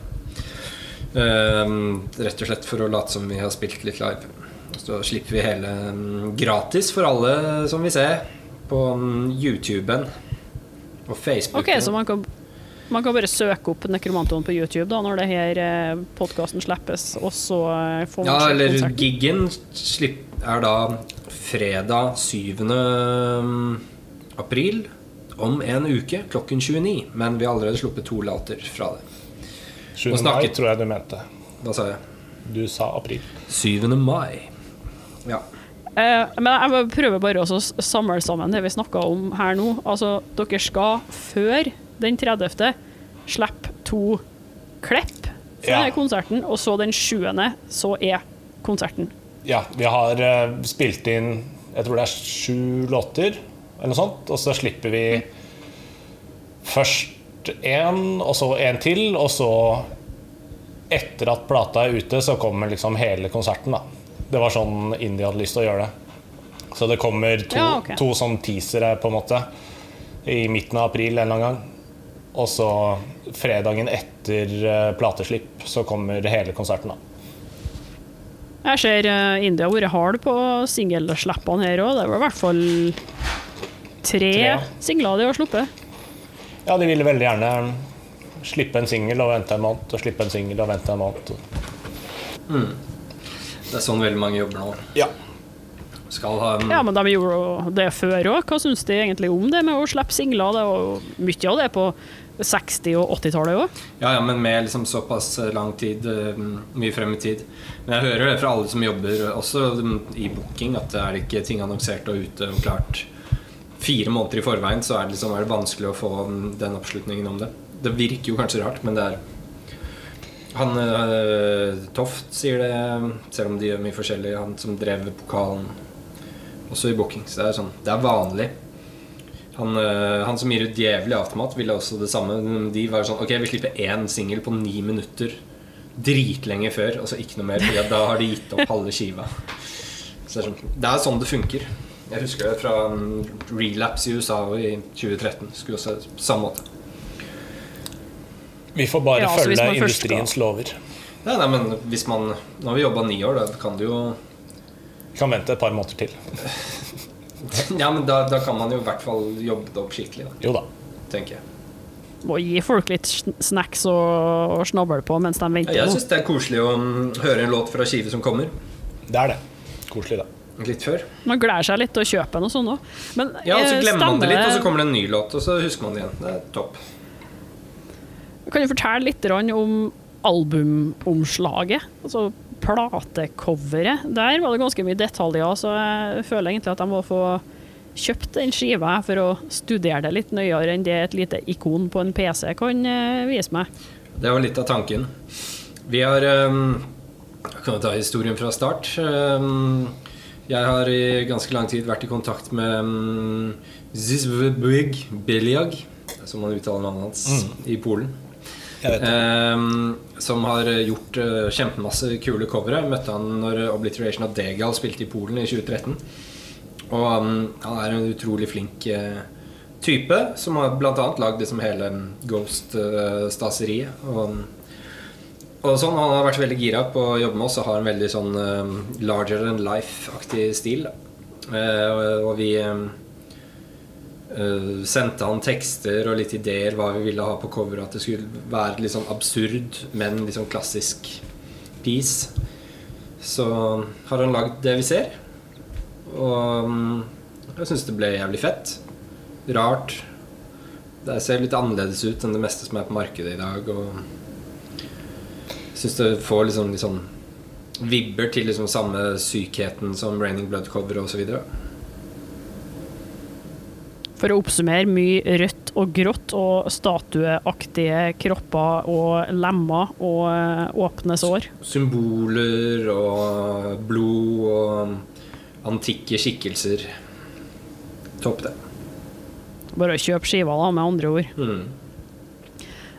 Um, rett og slett for å late som vi har spilt litt live. Så slipper vi hele um, gratis for alle som vil se, på um, YouTuben og Facebook. OK, så man kan, man kan bare søke opp Nekromantoen på YouTube da, når det her podkasten slippes, og så får man Ja, eller konserten. giggen slipp, er da fredag 7. april om en uke klokken 29. Men vi har allerede sluppet to låter fra det. 7. Mai tror jeg du mente. Hva sa jeg? Du sa april. 7. mai. Ja. Eh, men jeg må prøve bare å samle sammen det vi snakka om her nå. Altså, dere skal før den 30. slippe to klipp fra Ja. denne konserten, og så den 7. så er konserten. Ja, vi har uh, spilt inn Jeg tror det er sju låter, eller noe sånt. Og så slipper vi først én, og så en til, og så Etter at plata er ute, så kommer liksom hele konserten, da. Det var sånn Indie hadde lyst til å gjøre det. Så det kommer to, Ja, okay. to sånn teasere, på en måte, i midten av april en eller annen gang. Og så fredagen etter eh, plateslipp så kommer hele konserten, da. Jeg ser uh, India har vært hard på singelslippene her òg. Det var i hvert fall tre, Tre. singler de har sluppet. Ja, de ville veldig gjerne slippe en singel og vente en måned, og slippe en singel og vente en måned. Det er sånn veldig mange jobber nå. Ja. Skal ha um, Ja, men de gjorde det før òg. Hva syns de egentlig om det med å slippe singler? Det var mye av det på 60- og 80-tallet òg. Ja, ja, men med liksom såpass lang tid, eh, mye frem i tid. Men jeg hører det fra alle som jobber, også mm, i booking, at det er ikke ting annonsert og ute og klart fire måneder i forveien, så er det, liksom, er det vanskelig å få den oppslutningen om det. Det virker jo kanskje rart, men det er Han eh, Toft sier det, selv om de gjør mye forskjellig. Han som drev pokalen også i booking. Så det er sånn Det er vanlig. Han, eh, han som gir ut 'Djevelig i ville også det samme. De var sånn Ok, vi slipper én singel på ni minutter dritlenge før, og så ikke noe mer. ja, da har de gitt opp halve skiva. Så det, er sånn, det sånn det funker. Jeg husker det fra Relapse i USA i 2013. Skulle også samme måte. Vi får bare Ja, så følge industriens skal... lover. Nei, nei, men hvis man Nå har vi jobba ni år, da kan du jo Vi kan vente et par måneder til. Ja, men da, da kan man jo i hvert fall jobbe det opp skikkelig, da, Jo da. tenker jeg. Må gi folk litt snacks og, og snabel på mens de venter. Jeg nå. syns det er koselig å mm, høre en låt fra skive som kommer. Det er det. Koselig, det. Litt før. Man gleder seg litt til å kjøpe noe og sånn òg. Ja, og så glemmer glemmer man det litt, og så kommer det en ny låt, og så husker man det igjen. Det er topp. Kan du fortelle litt om albumomslaget? Altså platecoveret. Der var det ganske mye detaljer, så jeg føler egentlig at jeg må få kjøpt den skiva for å studere det litt nøyere enn det et lite ikon på en PC kan eh, vise meg. Det var litt av tanken. Vi har um, kan jo ta historien fra start. Um, jeg har i ganske lang tid vært i kontakt med um, Biljag, Beliag, som man uttaler navnet hans, i Polen. Um, som har gjort uh, kjempemasse kule covere. Møtte han når Obliteration of Degal spilte i Polen i 2013. Og um, han er en utrolig flink uh, type, som har annet lagd liksom hele Ghost-staseriet. og, og sånn, Han har vært veldig gira på å jobbe med oss og har en veldig sånn um, larger than life-aktig stil. Eh, og, vi um, eh, sendte han tekster og litt ideer hva vi ville ha på coveret. At det skulle være litt sånn absurd, men litt sånn klassisk piece. Så har han lagd det vi ser. Og mm, jeg syns det ble jævlig fett. Rart. Det ser litt annerledes ut enn det meste som er på markedet i dag. Og syns det får liksom, sånn vibber til liksom samme sykheten som Raining Blood Cover' osv. For å oppsummere, mye rødt og grått og statueaktige kropper og lemmer og eh, åpne sår. Symboler og blod og antikke skikkelser. Topp, det. Bare å kjøpe skiva, da, med andre ord. Mm.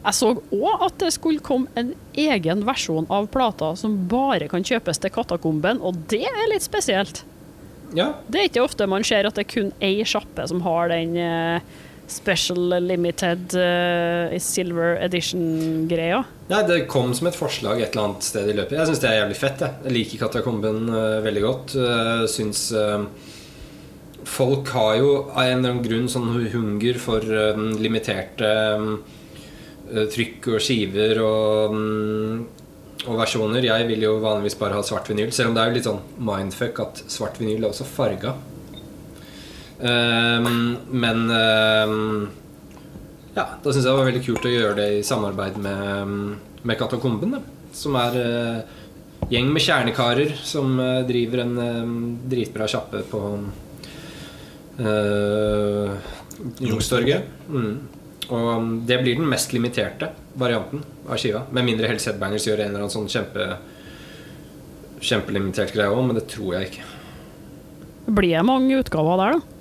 Jeg så òg at det skulle komme en egen versjon av plata som bare kan kjøpes til Katakomben, og det er litt spesielt. Ja, Det er ikke ofte man ser at det er kun ei sjappe som har den eh, special limited uh, silver edition-greia. Nei, Det kom som et forslag et eller annet sted i løpet. Jeg syns det er jævlig fett. Jeg, jeg liker Katakomben uh, veldig godt. Uh, syns Folk har jo av en eller annen grunn sånn hunger for den limiterte trykk og skiver og mm, og versjoner. Jeg vil jo vanligvis bare ha svart vinyl, selv om det er jo litt sånn mindfuck at svart vinyl er også farga. Um, men um, ja, da syns jeg det var veldig kult å gjøre det i samarbeid med, med Katakomben. Som er uh, gjeng med kjernekarer som uh, driver en um, dritbra sjappe på uh, Youngstorget. Mm. Og det blir den mest limiterte varianten av skiva. Med mindre Hells Headbangers gjør en eller annen sånn kjempe kjempelimitert greie òg, men det tror jeg ikke. Blir det mange utgaver der, da?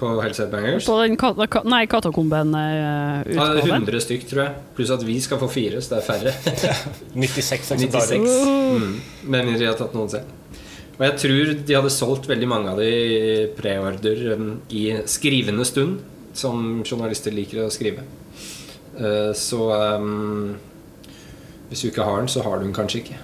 På Hells Headbangers? På den ka ka nei, Ja, det er Katakomben-utgaven? 100 stykk, tror jeg. Pluss at vi skal få fire, så det er færre. 96 96. eksemplarer. Mm. Med mindre de har tatt noen selv. Og jeg tror de hadde solgt veldig mange av de i preorder um, i skrivende stund, som journalister liker å skrive. Eh, så um, hvis du ikke har den, så har du den kanskje ikke.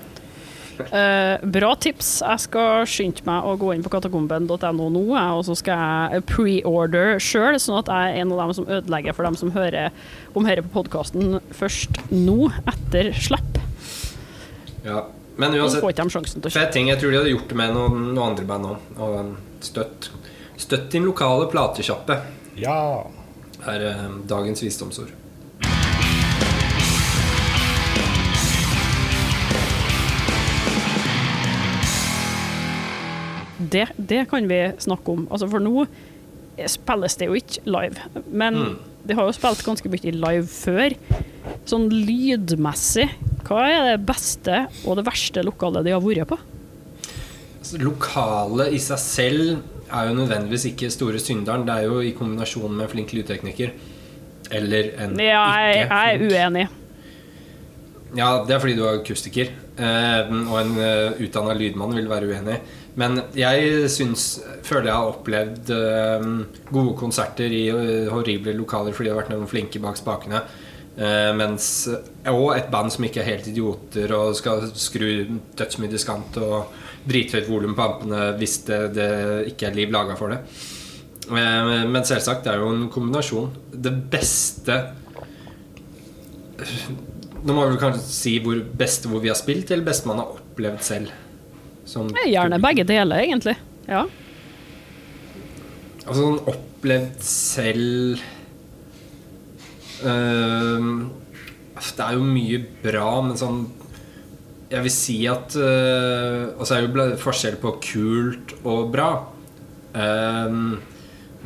Eh, bra tips. Jeg skal skynde meg å gå inn på katakomben.no nå, og så skal jeg pre-order sjøl, sånn at jeg er en av dem som ødelegger for dem som hører om dette på podkasten først nå, etter slipp. Ja. Men uansett, får ikke de sjansen til å fet ting. Jeg tror de hadde gjort det med noen, noen andre band òg. Og støtt, støtt din lokale platesjappe, Ja. er um, dagens visdomsord. Det, det kan vi snakke om. Altså for nå spilles det jo ikke live, men Mm. de har jo spilt ganske mye live før. Sånn lydmessig, hva er det beste og det verste lokalet de har vært på? Lokalet Lokale i seg selv er jo nødvendigvis ikke store synderen. Det er jo i kombinasjon med en flink lydtekniker. Eller en Ja, jeg, ikke jeg er uenig. Ja, det er fordi du er akustiker. Eh, og en uh, utdanna lydmann vil være uenig. Men jeg syns Føler jeg har opplevd eh, gode konserter i eh, horrible lokaler fordi det har vært noen flinke bak spakene. Eh, mens, og et band som ikke er helt idioter og skal skru dødsmye diskant og drithøyt volum på ampene hvis det, det ikke er liv laga for det. Eh, men selvsagt, det er jo en kombinasjon. Det beste Nå må vi vel kanskje si hvor beste hvor vi har spilt, eller beste man har opplevd selv. Som Gjerne begge deler, egentlig. Ja. Altså sånn opplevd selv Det er jo mye bra, men sånn Jeg vil si at uh, Og så er jo forskjell på kult og bra.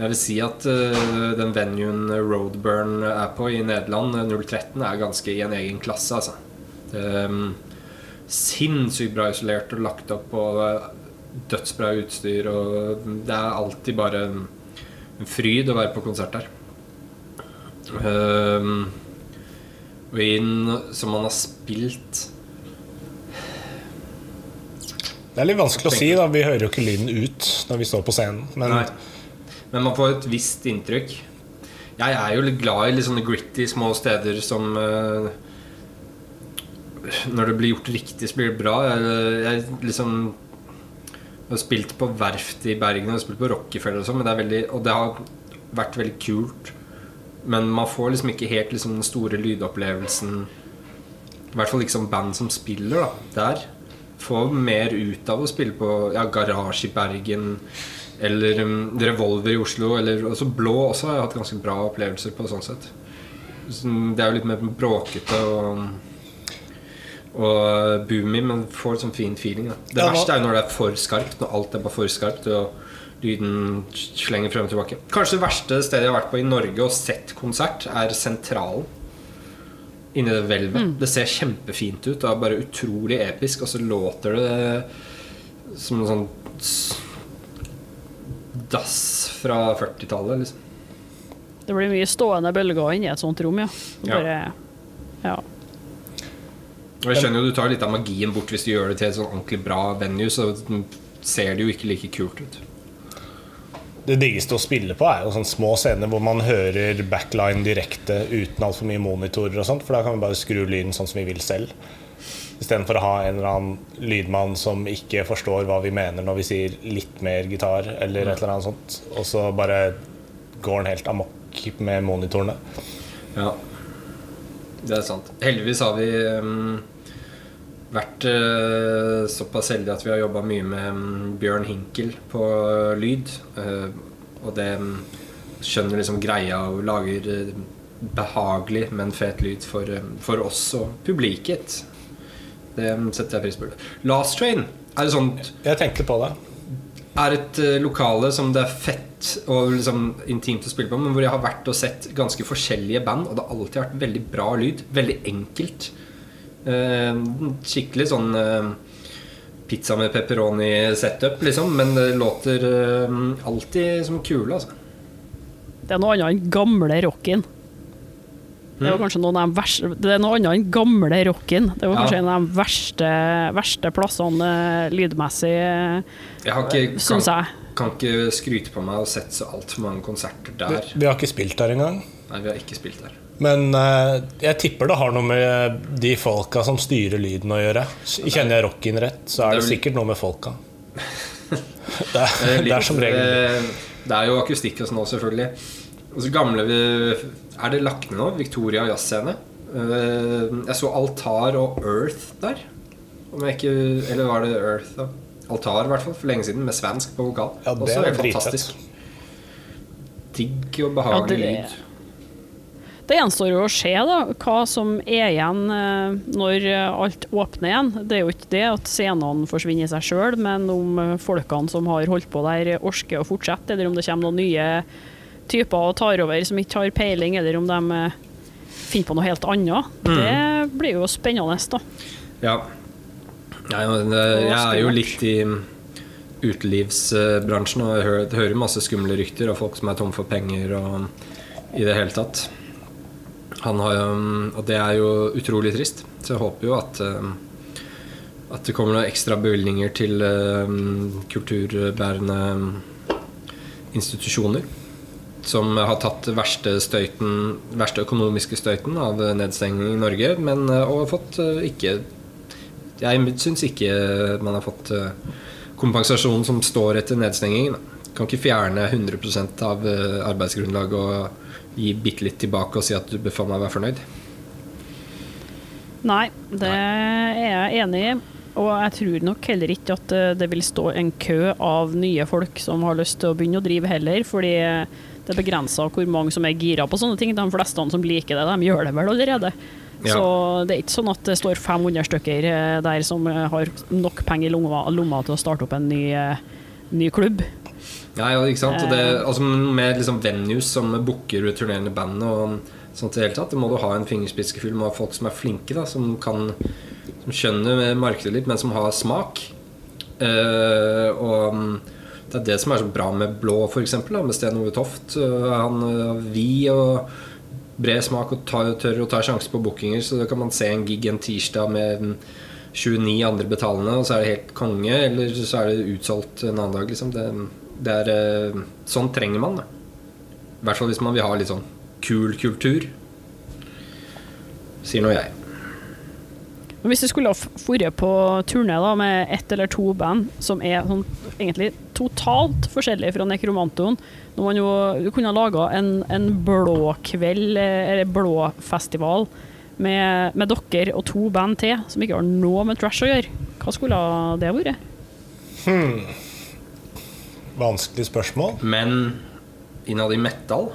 Men jeg vil si at eh, den venuen Roadburn er på i Nederland, eh, 013, er ganske i en egen klasse, altså. Um, sinnssykt bra isolert og lagt opp og eh, dødsbra utstyr og det er alltid bare en fryd å være på konsert der. Um, og inn som man har spilt Det er litt vanskelig å si. da Vi hører jo ikke lyden ut når vi står på scenen. Men Nei. Men man får et visst inntrykk. Jeg er jo litt glad i litt sånne gritty små steder som uh, Når det blir gjort riktig, så blir det bra. Jeg, jeg liksom jeg har spilt på verft i Bergen og spilt på Rockefeller og sånn, og det har vært veldig kult. Men man får liksom ikke helt liksom den store lydopplevelsen I hvert fall liksom band som spiller da, der. Får mer ut av å spille på ja, Garasje i Bergen eller um, Revolver i Oslo. Eller også Blå også har jeg hatt ganske bra opplevelser på sånn sett. Så Det er jo litt mer bråkete og og boomy, men får sånn fin feeling. Da. Det Ja, verste er jo når det er for skarpt. Når alt er bare for skarpt og lyden slenger frem og tilbake. Kanskje det verste stedet jeg har vært på i Norge og sett konsert, er Sentralen. Inni det hvelvet. Det ser kjempefint ut Det er bare utrolig episk, og så låter det som en sånn dass fra 40-tallet, liksom. Det blir mye stående bølger inni et sånt rom, ja. Ja. Bare, ja. Og jeg skjønner jo du tar litt av magien bort hvis du gjør det til et sånn ordentlig bra venue, så ser det jo ikke like kult ut. Det diggeste å spille på er jo sånne små scener hvor man hører backline direkte uten altfor mye monitorer og sånt, for da kan vi bare skru lyden sånn som vi vil selv. Istedenfor å ha en eller annen lydmann som ikke forstår hva vi mener når vi sier litt mer gitar, eller et eller annet sånt, og så bare går den helt amok med monitorene. Ja, det er sant. Heldigvis har vi um, vært uh, såpass heldige at vi har jobba mye med um, Bjørn Hinkel på lyd. Uh, og det um, skjønner liksom greia og lager uh, behagelig, men fet lyd for, eh, for oss og publiket. Det um, setter jeg pris på. Last Train er et sånt Jeg tenkte på det. er et eh, lokale som det er fett og liksom intimt å spille på, men hvor jeg har vært og sett ganske forskjellige band, og det har alltid vært veldig bra lyd. Veldig enkelt. Eh, skikkelig sånn eh, pizza med pepperoni-setup, liksom, men det låter eh, alltid som kule, altså. Det er noe annet enn gamle rocken. Det var Mm. kanskje noen av de verste Det er noe annet enn gamle rocken. Det var Ja. kanskje en av de verste, verste plassene lydmessig, Jeg har ikke, syns kan, kan ikke skryte på meg å ha sett så altfor mange konserter der. Vi, vi har ikke spilt der engang. Nei, vi har ikke spilt der. Men eh, jeg tipper det har noe med de folka som styrer lyden å gjøre. Kjenner jeg rocken rett, så er Det er sikkert noe med folka. Det er, det er som regel eh, Det er jo akustikk og sånn også, selvfølgelig. Og så gamle vi- Er det lagt ned nå? Victoria jazzscene. Eh, Jeg så Altar og Earth der. Om jeg ikke Eller var det Earth? da? Altar, i hvert fall. For lenge siden, med svensk på vokal. Ja, det også er fantastisk. Digg og behagelig Ja, det-. Gjenstår jo å se da, hva som er igjen eh, når eh, alt åpner igjen. Det er jo ikke det at scenene forsvinner i seg sjøl, men om eh, folkene som har holdt på der, orker å fortsette, eller om det kommer noen nye typer og tar over som ikke har peiling, eller om de finner på noe helt annet. Det blir jo spennende, da. Ja. Jeg, jeg er jo litt i mm, utelivsbransjen og hører masse skumle rykter av folk som er tom for penger og i det hele tatt. Han har jo, mm, og det er jo utrolig trist. Så jeg håper jo at eh, at det kommer noen ekstra bevilgninger til eh, kulturbærende institusjoner. Som har tatt verste, verste økonomiske støyten av nedstengning i Norge, men og har fått eh, ikke Jeg syns ikke man har fått kompensasjonen kompensasjon som står etter nedstengingen. Kan ikke fjerne 100% av arbeidsgrunnlaget og gi bitte litt tilbake og si at du bør faen meg være fornøyd. Nei, det er jeg enig i. Og jeg tror nok heller ikke at eh, det vil stå en kø av nye folk som har lyst til å begynne å drive heller, fordi det er begrensa hvor mange som er gira på sånne ting. De fleste som liker det, de gjør det vel allerede. Ja. Så det er ikke sånn at det står 500 stykker eh, der som eh, har nok penger i lomma, lomma til å starte opp en ny, ny klubb. Nei, ja ikke sant? Og det, altså med liksom venues som booker returnerende band og sånt i det hele tatt, det må du ha en fingerspitzgefühl med folk som er flinke, da, som kan Som skjønner markedet litt, men som har smak. Uh, og mm, det er det som er så bra med Blå, da, med Sten Ove Toft. Eh, Han har vid og bred smak og tar, tør å ta sjanser på bookinger, så da kan man se en gig en tirsdag med mm, 29 andre betalende, og så er det helt konge, eller så er det utsolgt en annen dag, liksom. Det, det er, eh, sånn trenger man, det. I hvert fall hvis man vil ha litt sånn kul kultur. Sier nå jeg. Hvis du skulle ha vært på turné da, med ett eller to band som er sånn, egentlig totalt forskjellige fra Nekromantoen når man jo, Du kunne ha laga en, en blå kveld, eller blå festival, med, med dere og to band til som ikke har noe med trash å gjøre. Hva skulle det vært? Vanskelig spørsmål. Men innad i metal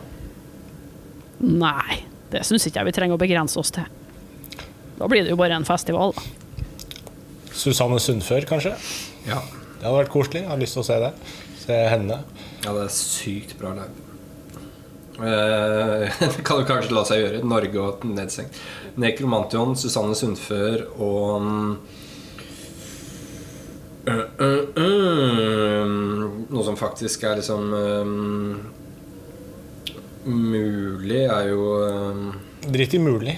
Nei, det syns ikke jeg vi trenger å begrense oss til. Da blir det jo bare en festival. da. Susanne Sundfør, kanskje? Ja. Det hadde vært koselig. Jeg har lyst til å se det. Se henne. Ja, det er sykt bra live. Eh, Det kan jo kanskje la seg gjøre. Norge og nedstengt. Nekromantion, Susanne Sundfør og uh, øh, øh, Noe som faktisk er liksom um, Mulig er jo um, Dritt i mulig.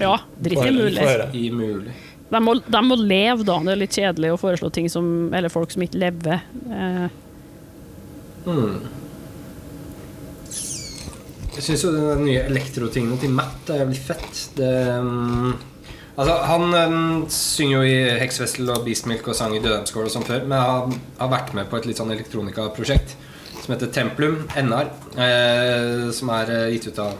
Ja, dritt i mulig. i mulig. De må, de må leve, da. Det er litt kjedelig å foreslå ting som Eller folk som ikke lever. Eh, Mm. Jeg syns jo den nye elektrotingene til Matt er jævlig fett. Det, um, altså, han um, synger jo i Heksvessel og Beastmilk og sang i Dødheimskål og sånn før, men han har vært med på et litt sånn elektronikaprosjekt som heter Templum, NR, eh, som er eh, gitt ut av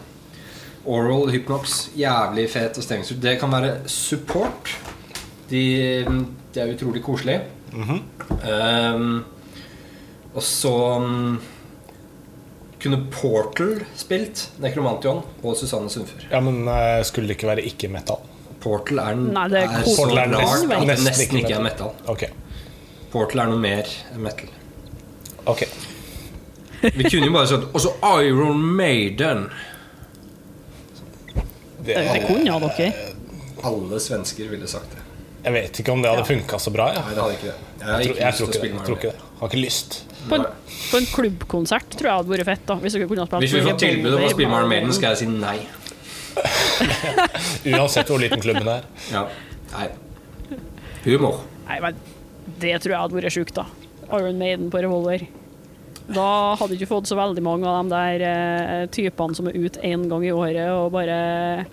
Oral Hypnox. Jævlig fet og stemningsfull. Det kan være support. De, de er utrolig koselige. um, og så um, kunne Portal spilt Nekromantion og Susanne Sundfør. Ja, men eh, skulle det ikke være ikke-metal? Portal er, Nei, det er er så Portal er rart nesten- at det nesten nesten ikke ikke er metal. Ok. Portal er noe mer enn metal. ok Vi kunne jo bare sagt Og så Iron Maiden. Det, Det, det kunne ja, dere. Alle svensker ville sagt det. jeg vet ikke om det hadde funka så bra. Nei, Jeg, det hadde ikke det. Jeg har jeg, ikke tror, jeg lyst tror å ikke det. spille Jeg tror med ikke det. Har ikke lyst. På en, på en klubbkonsert tror jeg hadde vært fett. da Hvis dere kunne ha spilt Hvis vi får tilbud om å spille med Iron Maiden, skal jeg si nei. Uansett hvor liten klubben er. Ja. Nei. Humor. Nei, men Det tror jeg hadde vært sjukt, da. Iron Maiden på revolver. Da hadde du ikke fått så veldig mange av de der eh, typene som er ute én gang i året og bare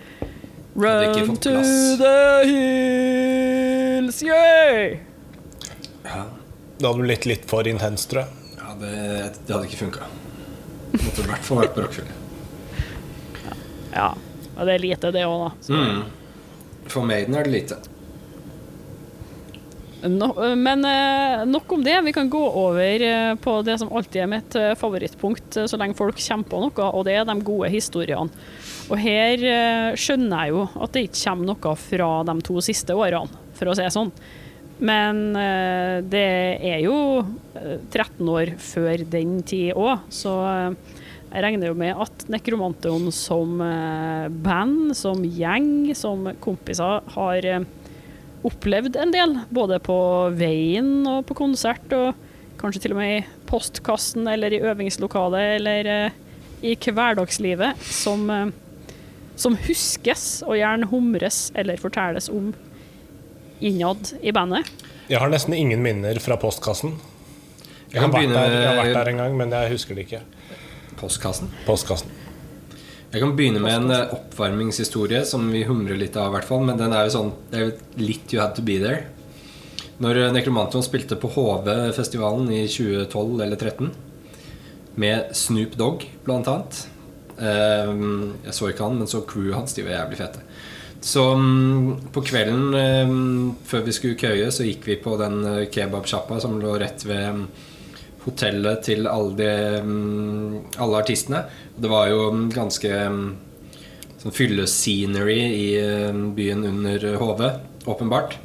Run to the hills, yeah! Ja, Det hadde blitt litt for intenst, tror jeg. ja det, det hadde ikke funka. Måtte i hvert fall vært på rockefylle. Ja. Og det er lite, det òg, da. Mm. For Maiden er det lite. No, men eh, nok om det. Vi kan gå over eh, på det som alltid er mitt eh, favorittpunkt så lenge folk kommer på noe, og det er de gode historiene. Og her skjønner jeg jo at det ikke kommer noe fra de to siste årene, for å si det sånn. Men det er jo eh, 13 år før den tid òg, så jeg regner jo med at Nekromanteon som eh, band, som gjeng, som kompiser har eh, opplevd en del, både på veien og på konsert, og kanskje til og med i postkassen eller i øvingslokalet eller eh, i hverdagslivet, som, som huskes og gjerne humres eller fortelles om innad i bandet. Jeg har nesten ingen minner fra postkassen. Jeg Jeg har, vært begynne der, jeg har vært der en gang, men jeg husker det ikke. Postkassen. Postkassen. Jeg kan begynne med en eh, oppvarmingshistorie som vi humrer litt av, i hvert fall. Men den er jo sånn Det er litt you had to be there. Når eh, Nekromantion spilte på HV-festivalen i 2012 eller 2013 med Snoop Dogg, blant annet eh, Jeg så ikke han, men så crewet hans. De var jævlig fete. Så mm, på kvelden eh, før vi skulle køye, så gikk vi på den eh, kebabsjappa som lå rett ved mm, hotellet til alle, de, mm, alle artistene. Det var jo mm, ganske mm, sånn fyllescenery i byen under HV, åpenbart.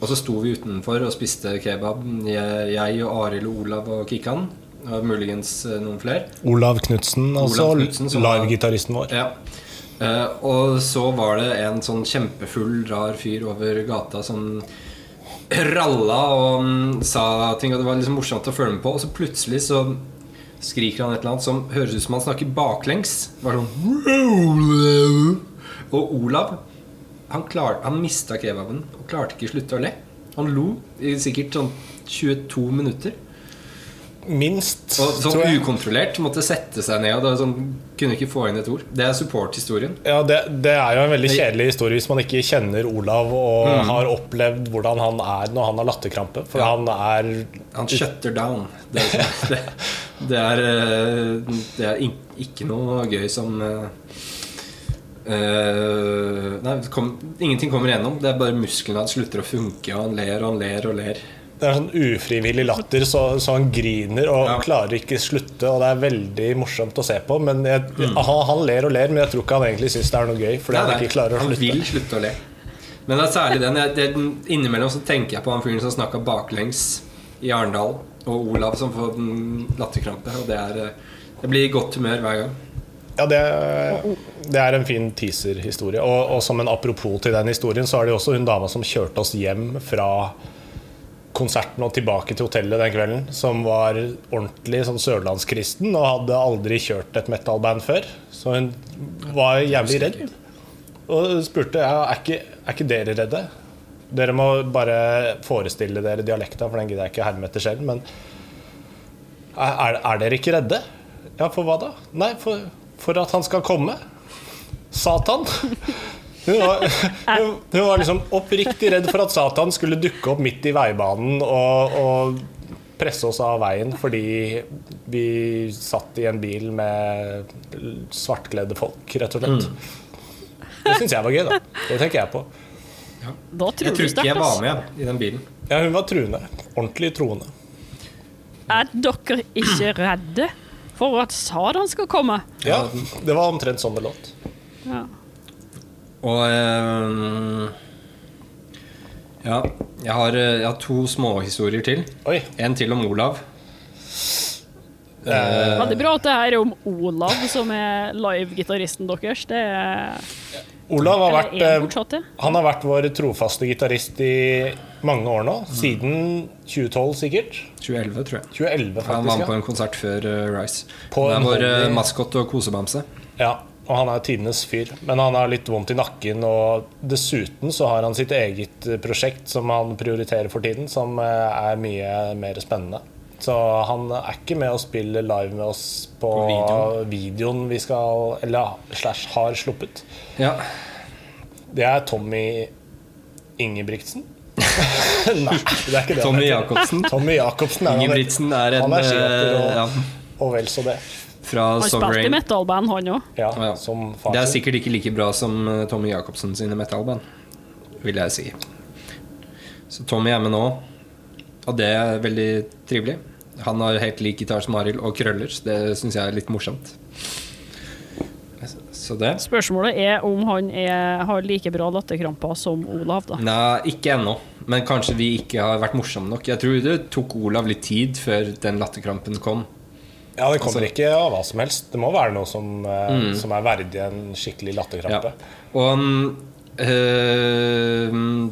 Og så sto vi utenfor og spiste kebab. Jeg, jeg og Arild og Olav og Kikkan. Og muligens eh, noen flere. Olav Knutsen, altså live-gitaristen vår. Ja. Eh, og så var det en sånn kjempefull, rar fyr over gata som ralla og um, sa ting, og det var liksom morsomt å følge med på. Og så plutselig så skriker han et eller annet som høres ut som han snakker baklengs. Bare sånn Og Olav han, klar, han mista kebaben og klarte ikke å slutte å le. Han lo i sikkert sånn 22 minutter. Minst, Og sånn ukontrollert. Måtte sette seg ned. Og sånn, kunne ikke få inn et ord. Det er support-historien. Ja, det, det er jo en veldig kjedelig historie hvis man ikke kjenner Olav og Mm. har opplevd hvordan han er når han har latterkrampe. For Ja. han er Han shutter down. Det er, det, det er, eh, det er ikke noe gøy som eh, Nei, kom, ingenting kommer igjennom. Det er bare musklene hans slutter å funke, og han ler og han ler og ler. Det er sånn ufrivillig latter, så, så han griner og Ja. klarer ikke slutte. Og det er veldig morsomt å se på. Men jeg, han, han ler og ler, men jeg tror ikke han egentlig syns det er noe gøy. Fordi Mm. Nei, han ikke klarer å han slutte. vil slutte å le. Men det er særlig den jeg, det, Innimellom så tenker jeg på han fyren som snakka baklengs i Arendal, og Olav som får latterkrampe. Og det er Det blir i godt humør hver gang. Ja, det, det er en fin teaser-historie. Og, og som en apropos til den historien, så er det jo også hun dama som kjørte oss hjem fra konserten og tilbake til hotellet den kvelden, som var ordentlig sånn sørlandskristen og hadde aldri kjørt et metal-band før. Så hun var jævlig redd. Og spurte ja, er, ikke, er ikke dere redde. Dere må bare forestille dere dialekta, for den gidder jeg ikke herme etter selv. Men er, er dere ikke redde? Ja, for hva da? Nei, for, for at han skal komme. Satan. Hun var, hun, hun var liksom oppriktig redd for at Satan skulle dukke opp midt i veibanen og, og presse oss av veien fordi vi satt i en bil med svartkledde folk, rett og slett. Det syns jeg var gøy, da. Det tenker jeg på. Da tror Jeg tror ikke jeg var med i den bilen. Ja, hun var truende. Ordentlig troende. Er dere ikke redde for at Sadan skal komme? Ja, det var omtrent sånn det låt. Ja. Og um, Ja, jeg har, eh, jeg har to småhistorier til. Oi. En til om Olav. Uh, Veldig bra at det her er om Olav, som er live-gitaristen deres. Det er Olav har vært, eh, han har vært vår trofaste gitarist i mange år nå. Siden 2012 sikkert. 2011, tror jeg. 2011 Han var med på en konsert før eh, Rise. På det er vår uh, maskot og kosebamse. ja, og han er tidenes fyr. Men han har litt vondt i nakken, og dessuten så har han sitt eget eh, prosjekt som han prioriterer for tiden, som eh, er mye mer spennende. Så han er ikke med å spille live med oss på Video. videoen vi skal Eller slash har sluppet. Ja. Det er Tommy Ingebrigtsen. Nei, det er ikke det. Tommy. Jacobsen. Tommy Jacobsen er. Ingebrigtsen er en Han er skihoppper eh, og- ja, Og vel så det. Fra Han spilte i metalband, han òg. Ja, Ja. Det er sikkert ikke like bra som eh, Tommy Jacobsen sine metal-band, vil jeg si. Så Tommy er med nå, og det er veldig trivelig. Han har helt lik gitar som Arild, og krøller, så det syns jeg er litt morsomt. Så det Spørsmålet er om han er, har like bra latterkramper som Olav, da. Nei, ikke ennå. Men kanskje vi ikke har vært morsomme nok. Jeg tror det tok Olav litt tid før den latterkrampen kom. Ja, det kommer Altså- ikke av hva som helst. Det må være noe som, eh, Mm. som er verdig en skikkelig latterkrampe. Og mm, eh,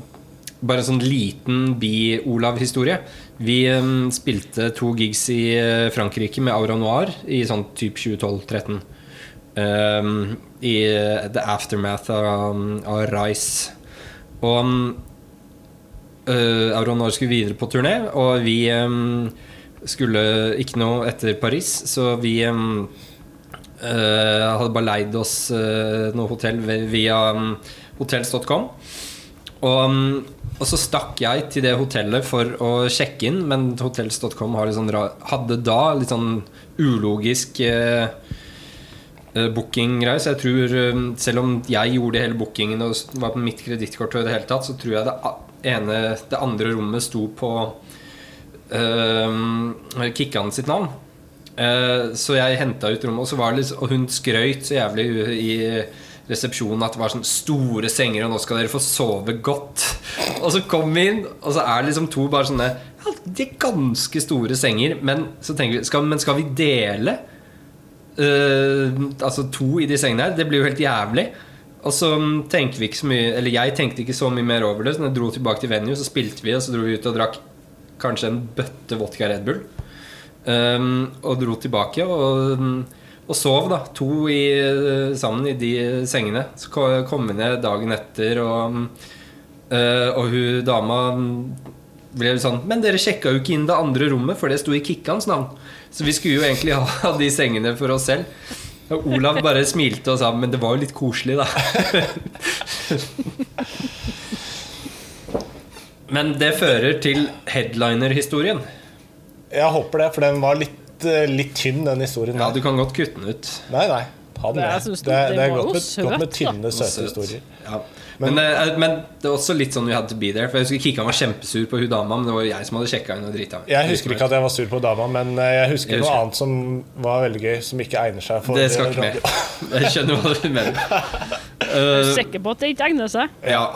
bare en sånn liten bi-Olav-historie. Vi mm, spilte to gigs i eh, Frankrike med Aura Noir i sånn type 2012-2013. Um, I the aftermath av, av Rice. Og uh, Aura Noir skulle videre på turné, og vi mm, skulle ikke noe etter Paris, så vi um, uh, hadde bare leid oss uh, noe hotell via um, hotels.com. Og, um, og så stakk jeg til det hotellet for å sjekke inn, men hotels.com sånn hadde da litt sånn ulogisk uh, booking-greie. Så jeg tror, selv om jeg gjorde hele bookingen og var på mitt kredittkort, så tror jeg det ene Det andre rommet sto på um, Kikkan sitt navn. Uh, så jeg henta ut rommet, og, så var det liksom, og hun skrøyt så jævlig i resepsjonen at det var sånn store senger, og nå skal dere få sove godt. Og så kom vi inn, og så er det liksom to bare sånne ja, De er ganske store senger, men så vi skal, Men skal vi dele Uh, altså to i de sengene her? Det blir jo helt jævlig. Og så tenker vi ikke så mye Eller jeg tenkte ikke så mye mer over det. Så jeg dro tilbake til venue, så spilte vi, og så dro vi ut og drakk kanskje en bøtte vodka Red Bull. Um, og dro tilbake og, og sov, da. To i, sammen i de sengene. Så kom vi ned dagen etter, og, uh, og hun dama ble sånn Men dere sjekka jo ikke inn det andre rommet, for det sto i Kikkans navn. Så vi skulle jo egentlig ha de sengene for oss selv. Og Olav bare smilte og sa Men det var jo litt koselig, da. Men det fører til headliner-historien. Jeg håper det, for den var litt, eh, litt tynn, den historien. Ja, der. du kan godt kutte den ut. Nei, nei. Ha den Det- med. Det, det- det, er godt med, søt, godt med tynne, søte Søt. historier. Ja. Men, eh, men det er også litt sånn We had to be there. For jeg husker Kikkan var kjempesur på hun dama, men det var jo jeg som hadde sjekka henne og drita. Jeg husker ikke at jeg var sur på dama, men eh, jeg husker Jeg noe annet som var veldig gøy, som ikke egner seg for Det skal ikke med. Jeg skjønner hva du mener. Er du Eh, sikker på at det ikke egner seg? ja.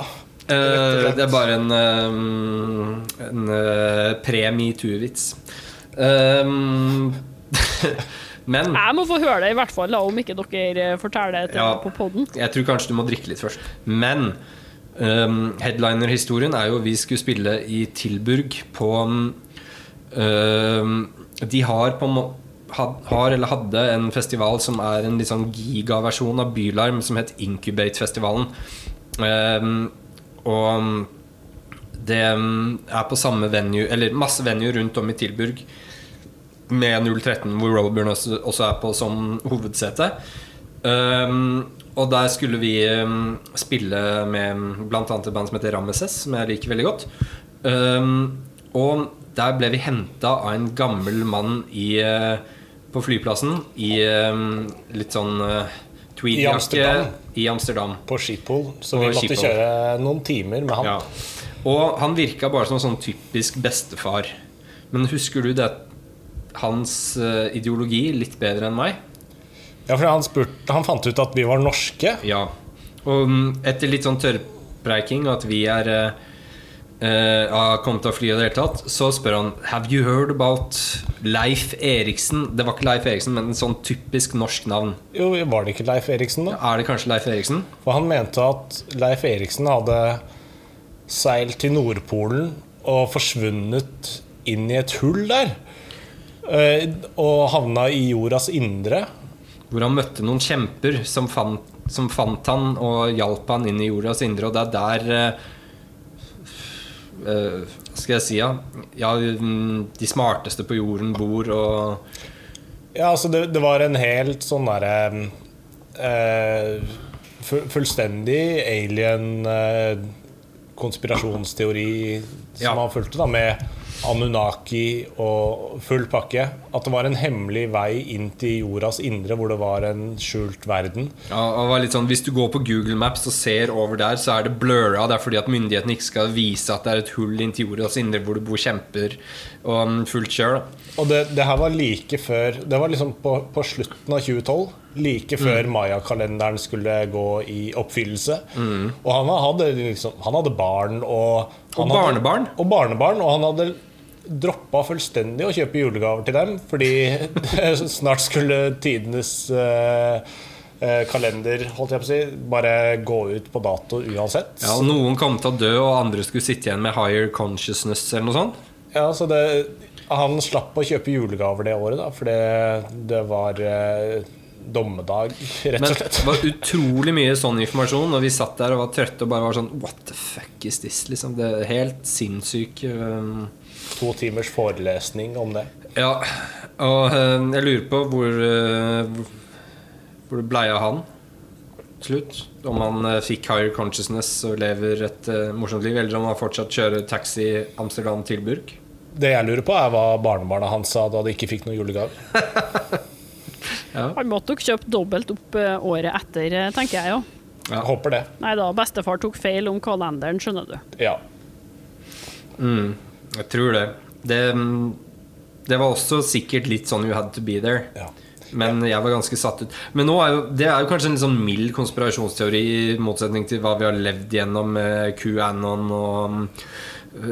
Eh, det er bare en, eh, en uh, pre-metoo-vits. Um, men Jeg må få høre det, i hvert fall, da, om ikke dere eh, forteller det Ja. på poden. Jeg tror kanskje du må drikke litt først. Men um, headliner-historien er jo vi skulle spille i Tilburg på um, De har på en må- har eller hadde en festival som er en litt sånn gigaversjon av Bylarm, som het Incubate-festivalen. Um, og det um, er på samme venue, eller masse venue rundt om i Tilburg med 013, hvor Roburn også, er på som hovedsete. Um, og der skulle vi um, spille med bl.a. et band som heter Ramesses, som jeg liker veldig godt. Um, og der ble vi henta av en gammel mann i, uh, på flyplassen i um, litt sånn uh, tweedjakke? I Amsterdam. På Schiphol, så vi måtte Schiphol. kjøre noen timer med han. Ja. Og han virka bare som en sånn typisk bestefar. Men husker du det hans eh, ideologi litt bedre enn meg? Ja, for han, spurte, han fant ut at vi var norske. Ja. Og mm, etter litt sånn tørrpreiking, at vi er eh, eh, har kommet til å fly i det hele tatt, så spør han Have you heard about Leif Eriksen? Det var ikke Leif Eriksen, men en sånn typisk norsk navn. Jo, var det ikke Leif Eriksen, da? Er det kanskje Leif Eriksen? For han mente at Leif Eriksen hadde seilt til Nordpolen og forsvunnet inn i et hull der. Eh, Og havna i jordas indre. Hvor han møtte noen kjemper som fant, som fant han og hjalp han inn i jordas indre. Og det er der eh, skal jeg si, ja? ja mm, De smarteste på jorden bor, og Ja, altså det, det var en helt sånn derre eh, fu- Fullstendig alien eh, konspirasjonsteori som Ja. han fulgte, da, med Anunnaki og full pakke. At det var en hemmelig vei inn til jordas indre, hvor det var en skjult verden. Ja, og det var litt sånn, Hvis du går på Google Maps og ser over der, så er det blurra. Det er fordi at myndighetene ikke skal vise at det er et hull inn til jordas indre hvor det bor kjemper og mm, fullt kjør. da. Og det, det her var like før Det var liksom på, på slutten av 2012. Like før Maya-kalenderen skulle gå i oppfyllelse. Og han hadde, liksom, han hadde barn og Og barnebarn. og barnebarn. Og han hadde droppa fullstendig å kjøpe julegaver til dem, fordi snart skulle tidenes eh, kalender holdt jeg på å si, bare gå ut på dato uansett. Ja, og Noen kom til å dø, og andre skulle sitte igjen med higher consciousness eller noe sånt. Ja, så det, han slapp å kjøpe julegaver det året, da, for det, det var eh, dommedag, rett Men og slett. det var utrolig mye sånn informasjon, og vi satt der og var trøtte og bare var sånn What the fuck is this? Liksom, det er helt sinnssyk um, To timers forelesning om det. Ja, og um, jeg lurer på hvor eh, hvor- det blei av han slutt. Om han uh, fikk higher consciousness og lever et uh, morsomt liv, eller om han fortsatt kjører taxi Amsterdam til Burk. Det jeg lurer på, er hva barnebarna hans sa da de ikke fikk noen julegave. Han måtte nok kjøpe dobbelt opp eh, året etter, eh, tenker jeg jo. Ja. Jeg håper det. Nei da, bestefar tok feil om kalenderen, skjønner du. Ja. Mm, jeg tror det. det. mm, Det var også sikkert litt sånn you had to be there. ja. Men jeg var ganske satt ut. Men nå er jo, det er jo kanskje en litt sånn mild konspirasjonsteori, i motsetning til hva vi har levd gjennom med QAnon og mm,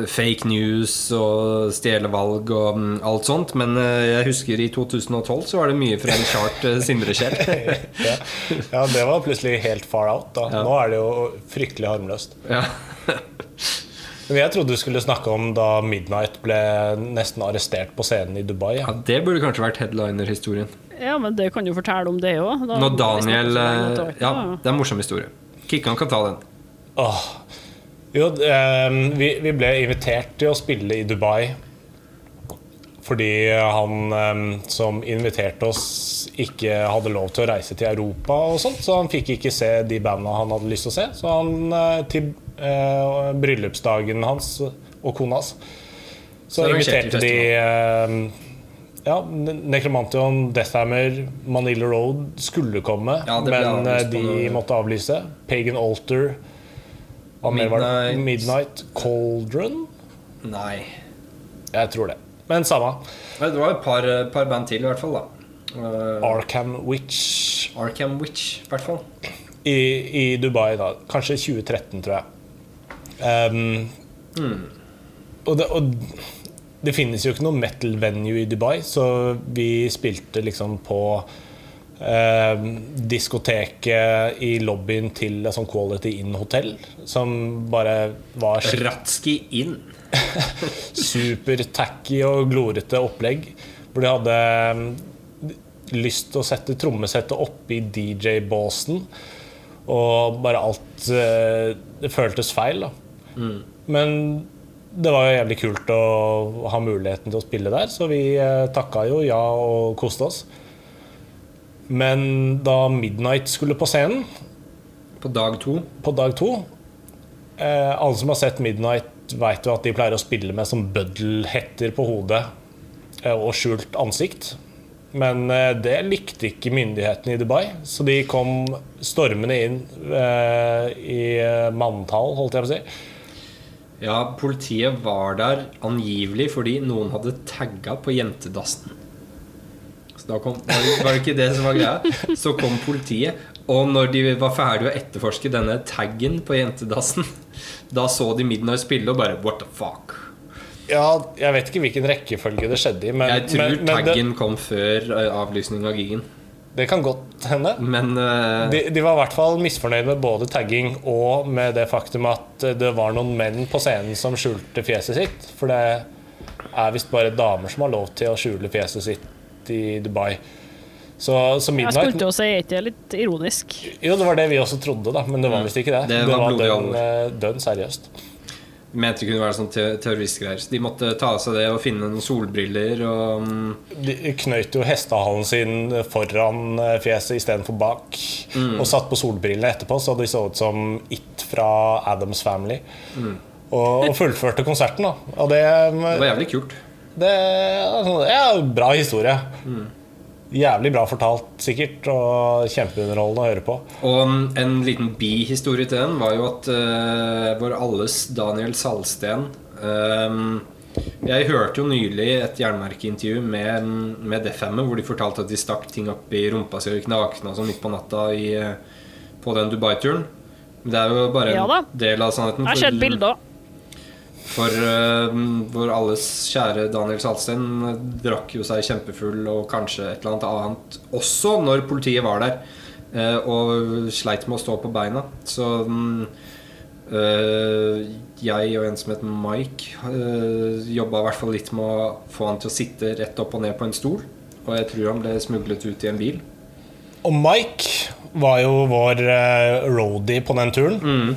fake news og stjelevalg og mm, alt sånt. Men eh, jeg husker i 2012 så var det mye fra en chart uh, Sindre-sjel. ja. ja, det var plutselig helt far out. da Ja. Nå er det jo fryktelig harmløst. ja. Men jeg trodde du skulle snakke om da Midnight ble nesten arrestert på scenen i Dubai. ja, det burde kanskje vært headliner-historien. Ja, men det kan du fortelle om det òg. Når Daniel eh, Ja, det er en morsom historie. Kikkan kan ta den. Åh. Jo, eh, vi, vi ble invitert til å spille i Dubai fordi han eh, som inviterte oss, ikke hadde lov til å reise til Europa og sånt, så han fikk ikke se de bandene han hadde lyst til å se. Så han eh, til eh, bryllupsdagen hans og konas så, Så inviterte de eh, ja, Necromantion, Deathhammer, Manila Road skulle komme, Ja, men eh, de måtte avlyse. Pagan Altar hva mer var det? Midnight. Midnight Cauldron? Nei. Jeg tror det. Men samme. Det var et par, par band til, i hvert fall. da Eh, Arkham Witch Arkham Witch, i hvert fall. i, i Dubai, da. Kanskje 2013, tror jeg. Um, og, det, og det finnes jo ikke noe metal venue i Dubai, så vi spilte liksom på eh, diskoteket i lobbyen til et sånt Quality Inn-hotell, som bare var Ratski inn. super-tacky og glorete opplegg. Hvor de hadde mm, lyst til å sette trommesettet oppi DJ-båsen. Og bare alt eh, Det føltes feil, da. Men det var jo jævlig kult å ha muligheten til å spille der, så vi eh, takka jo ja og koste oss. Men da Midnight skulle på scenen, På dag to. på dag to eh, Alle som har sett Midnight, vet jo at de pleier å spille med som bøddelhetter på hodet eh, og skjult ansikt. Men eh, det likte ikke myndighetene i Dubai, så de kom stormende inn eh, i eh, manntall, holdt jeg på å si. Ja, politiet var der angivelig fordi noen hadde tagga på jentedassen. Så da kom, var det- var det ikke det som var greia? Så kom politiet, og når de var ferdig å etterforske denne taggen på jentedassen, da så de Midnight spille og bare What the fuck? Ja, jeg vet ikke hvilken rekkefølge det skjedde i, men, Jeg tror men, men det, taggen kom før eh, avlysning av gigen. Det kan godt hende. Men uh... De, de var i hvert fall misfornøyd med både tagging og med det faktum at det var noen menn på scenen som skjulte fjeset sitt. For det er visst bare damer som har lov til å skjule fjeset sitt i Dubai. Så, så Jeg skulle til å si, er ikke det litt ironisk? Jo, det var det vi også trodde, da, men det var visst ikke det. Mm. Det var blodig dønn, eh, dønn seriøst. Mente kunne være sånn te- terroristgreier. Så de måtte ta av seg det og finne noen solbriller og mm, De knøyt jo hestehalen sin foran eh, fjeset istedenfor bak. Mm. Og satt på solbrillene etterpå, så de så ut som It fra Adams Family. Mm. Og, og fullførte konserten, da. Og det, Det var jævlig kult. det er Ja, bra historie. Mm. Jævlig bra fortalt, sikkert, og kjempeunderholdende å høre på. Og en liten bihistorie til den var jo at uh, vår alles Daniel Salsten um, Jeg hørte jo nylig et jernmerkeintervju med, med Defhammer hvor de fortalte at de stakk ting opp i rumpa si og knakna sånn midt på natta i, på den Dubai-turen. Det er jo bare Ja en del av sannheten. Jeg har sett bilder. For uh, vår alles kjære Daniel Salsten eh, drakk jo seg kjempefull og kanskje et eller annet annet også når politiet var der. uh, og sleit med å stå på beina. Så um, uh, jeg og en som het Mike, uh, jobba i hvert fall litt med å få han til å sitte rett opp og ned på en stol. Og jeg tror han ble smuglet ut i en bil. Og Mike var jo vår roadie på den turen. Mm.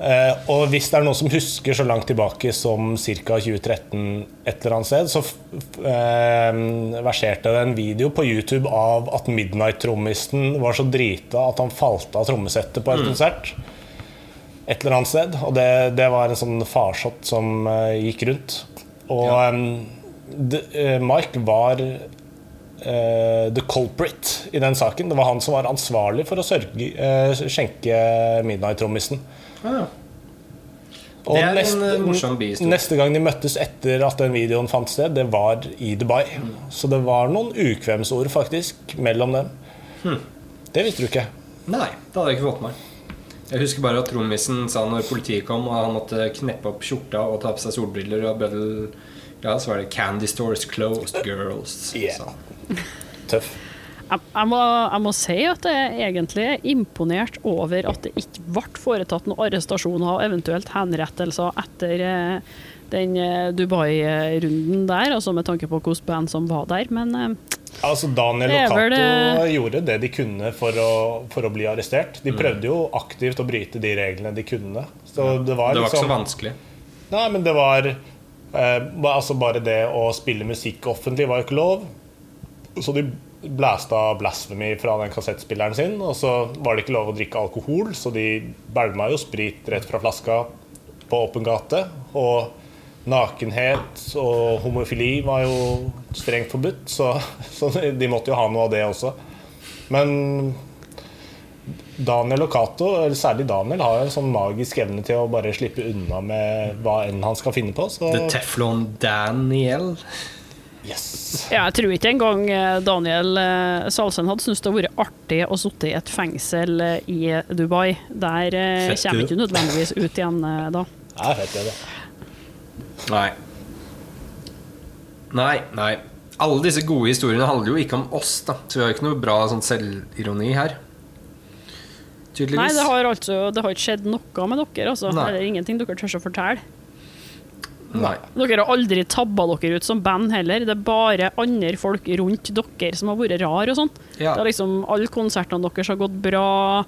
Eh, og hvis det er noen som husker så langt tilbake som ca. 2013 et eller annet sted, så eh, verserte det en video på YouTube av at Midnight-trommisten var så drita at han falt av trommesettet på en konsert. Et eller annet sted. Og det, det var en sånn farsott som eh, gikk rundt. Og Ja. Mike var the culprit i den saken. Det var han som var ansvarlig for å sørge, eh, skjenke Midnight-trommisen. Ah, Og Det er en, neste, eh, morsom bihistorie. neste gang de møttes etter at den videoen fant sted, det var i Dubai. Mm. Så det var noen ukvemsord faktisk mellom dem. Hmm. Det visste du ikke. Nei, det hadde jeg ikke fått med meg. Jeg husker bare at trommisen sa når politiet kom og han måtte kneppe opp skjorta og ta på seg solbriller og bøddel Ja, så var det 'Candy stores closed, girls'. Yeah. han. Tøff. Jeg, jeg, må, jeg må si at jeg egentlig er imponert over at det ikke ble foretatt noen arrestasjoner og eventuelt henrettelser etter eh, den eh, Dubai-runden der, altså med tanke på hvilket band som var der. Men eh, Altså Daniel vel det- gjorde det de kunne for å, for å bli arrestert. Mm. De prøvde jo aktivt å bryte de reglene de kunne. Så det var, Det var ikke så liksom, vanskelig. Nei, men det var eh, Altså bare det å spille musikk offentlig var jo ikke lov. Så de blæsta blasphemy fra den kassettspilleren sin. Og så var det ikke lov å drikke alkohol, så de bælma jo sprit rett fra flaska på åpen gate. Og nakenhet og homofili var jo strengt forbudt, så, så de måtte jo ha noe av det også. Men Daniel og Cato, særlig Daniel, har en sånn magisk evne til å bare slippe unna med hva enn han skal finne på. Så The Teflon Daniel. Yes. ja, jeg tror ikke engang eh, Daniel eh, Salsen hadde syntes det hadde vært artig å sitte i et fengsel eh, i Dubai. Der Fett kommer ikke nødvendigvis ut igjen da. Det er fett, det. Nei. Nei, nei. Alle disse gode historiene handler jo ikke om oss, da. Så vi har jo ikke noe bra sånn selvironi her. Tydeligvis. Nei, det har altså det har ikke skjedd noe med dere, altså. Nei. Eller ingenting dere tør å fortelle. Nei. Dere har aldri tabba dere ut som band heller. Det er bare andre folk rundt dere som har vært rare og sånn. Ja. Det er liksom, Alle konsertene deres har gått bra.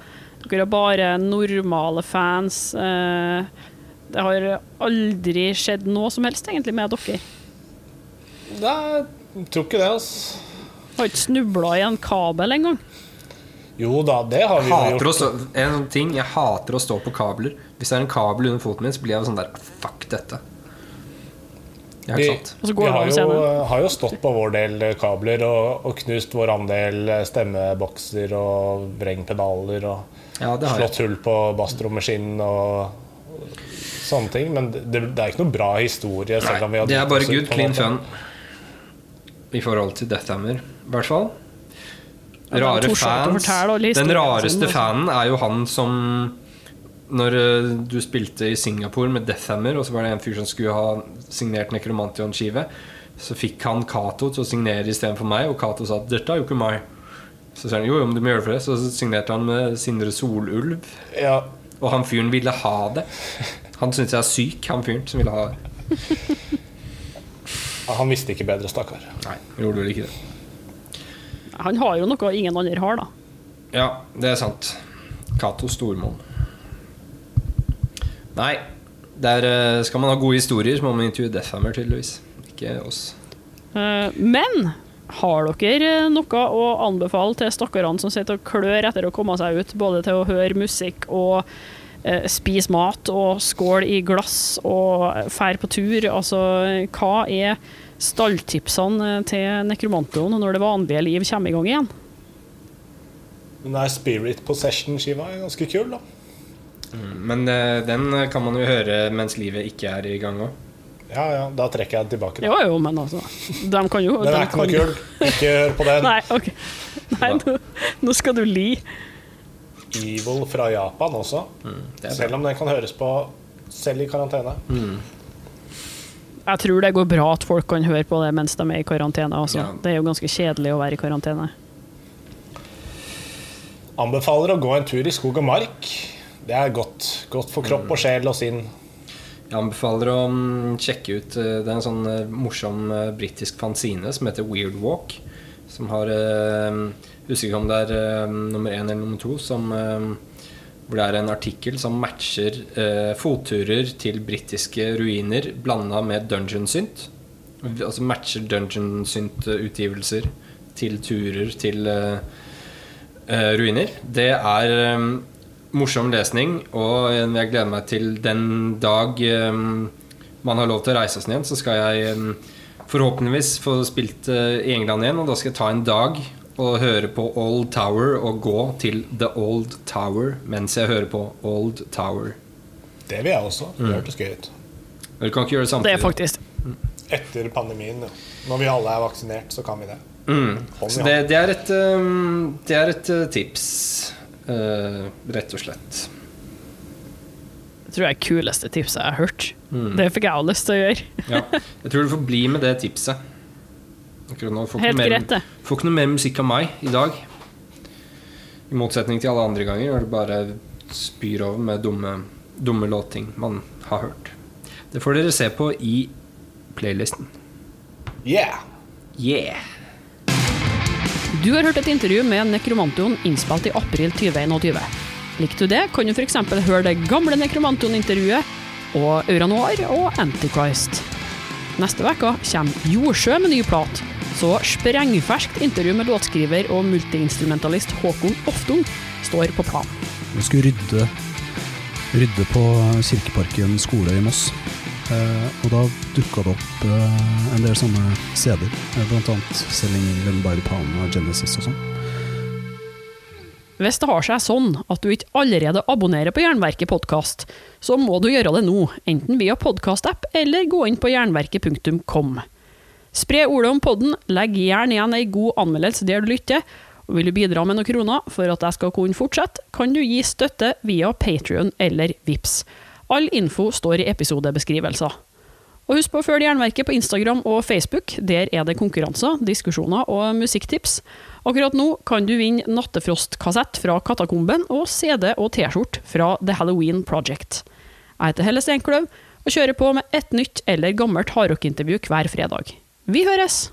Dere er bare normale fans. Eh, det har aldri skjedd noe som helst egentlig med dere. Nei, jeg tror ikke det, altså. Har ikke snubla i en kabel engang. Jo da, det har vi jo gjort. stå, en sånn ting, Jeg hater å stå på kabler. Hvis det er en kabel under foten min, så blir jeg sånn der Fuck dette. Ja, Vi, ikke sant? Og vi har jo, har jo stått på vår del kabler og, og knust vår andel stemmebokser og vrengpedaler og Ja, det har jeg. slått hull på basstrommeskinn og sånne ting. Men det, det er ikke noe bra historie. Selv om vi Nei, det er bare good, clean fun i forhold til Deathhammer, i hvert fall. Rare fans. Den rareste fanen er jo han som Når eh, du spilte i Singapore med Deathhammer, og så var det en fyr som skulle ha signert Necromantion-skive, så fikk han Cato til å signere istedenfor meg, og Cato sa 'dette er jo ikke meg'. Så sa han jo, jo, men du må gjøre det for det. Så signerte han med Sindre Solulv. Ja, Og han fyren ville ha det. Han syntes jeg er syk, han fyren som ville ha det. han visste ikke bedre, stakkar. Nei, gjorde vel ikke det. Han har jo noe ingen andre har, da. Ja, det er sant. Cato Stormoen. Nei, der eh, skal man ha gode historier, så må man intervjue Deathhammer, tydeligvis. Ikke oss. Eh, Men har dere eh, noe å anbefale til stakkarene som sitter og klør etter å komme seg ut, både til å høre musikk og eh, spise mat og skål i glass og fære på tur? Altså, hva er stalltipsene til Nekromantoen når det vanlige liv kommer i gang igjen? Den der Spirit Possession-skiva er ganske kul, da. Men eh, den kan man jo høre mens livet ikke er i gang òg. Ja, ja, da trekker jeg den tilbake. Da. Jo, jo, men altså De kan jo Den er ikke noe kul. Ikke hør på den. Nei, ok. Nei, nå, nå skal du li. Evil fra Japan også. Er. Selv om den kan høres på selv i karantene. Jeg tror det går bra at folk kan høre på det mens de er i karantene. Også. Ja. Det er jo ganske kjedelig å være i karantene. Anbefaler å gå en tur i skog og mark. Det er godt. Godt for kropp og sjel og sinn. Jeg anbefaler å mm, sjekke ut eh, Det er en sånn eh, morsom eh, britisk fanzine som heter Weird Walk. Som har Husker ikke om det er nummer én eller nummer to. Som, hvor det er en artikkel som matcher fotturer til britiske ruiner blanda med dungeon synt. Altså matcher dungeon synt-utgivelser til turer til ruiner. Det er morsom lesning, og jeg gleder meg til den dag eh, man har lov til å reise oss igjen. Så skal jeg eh, forhåpentligvis få spilt eh, i England igjen, og da skal jeg ta en dag og høre på Old Tower og gå til The Old Tower mens jeg hører på Old Tower. Det vil jeg også. Mm. Det hørtes gøy ut. Dere kan ikke gjøre det Det samtidig. er faktisk Etter pandemien, når vi alle er vaksinert, så kan vi det. Mm. Så det, det er et, um, det er et uh, tips, rett og slett. Det tror jeg er kuleste tipset jeg har hørt. Mm. Det fikk jeg også lyst til å gjøre. Ja. Jeg tror du får bli med det tipset. Akkurat nå får Helt mer, greit, det. får ikke noe mer musikk av meg i dag. I motsetning til alle andre ganger, hvor det bare spyr over med dumme, dumme låtting man har hørt. Det får dere se på i playlisten. Yeah! Yeah! Du har hørt et intervju med Nekromantoen innspilt i april 2021. Likte du det, kan du f.eks. høre det gamle Nekromantoen-intervjuet og Euranoir og Antichrist. Neste uke kommer Jordsjø med ny plat, så sprengferskt intervju med låtskriver og multiinstrumentalist Håkon Oftung står på plan. Vi skulle rydde, rydde på Kirkeparken skole i Moss. Eh, og da dukka det opp eh, en del sånne CD-er, eh, blant annet Selling England by the Pound og Genesis og sånn. Hvis det har seg sånn at du ikke allerede abonnerer på Jernverket podkast, så må du gjøre det nå, enten via podkastapp eller gå inn på jernverket.kom. Spre ordet om podden, legg gjerne igjen ei god anmeldelse der du lytter, og vil du bidra med noen kroner for at jeg skal kunne fortsette, kan du gi støtte via Patrion eller Vips. All info står i episodebeskrivelser. Og husk på å følge Jernverket på Instagram og Facebook. Der er det konkurranser, diskusjoner og musikktips. Akkurat nå kan du vinne Nattefrost-kassett fra Katakomben og CD og T-skjorte fra The Halloween Project. Jeg heter Helle Steinkløv og kjører på med et nytt eller gammelt hardrockintervju hver fredag. Vi høres!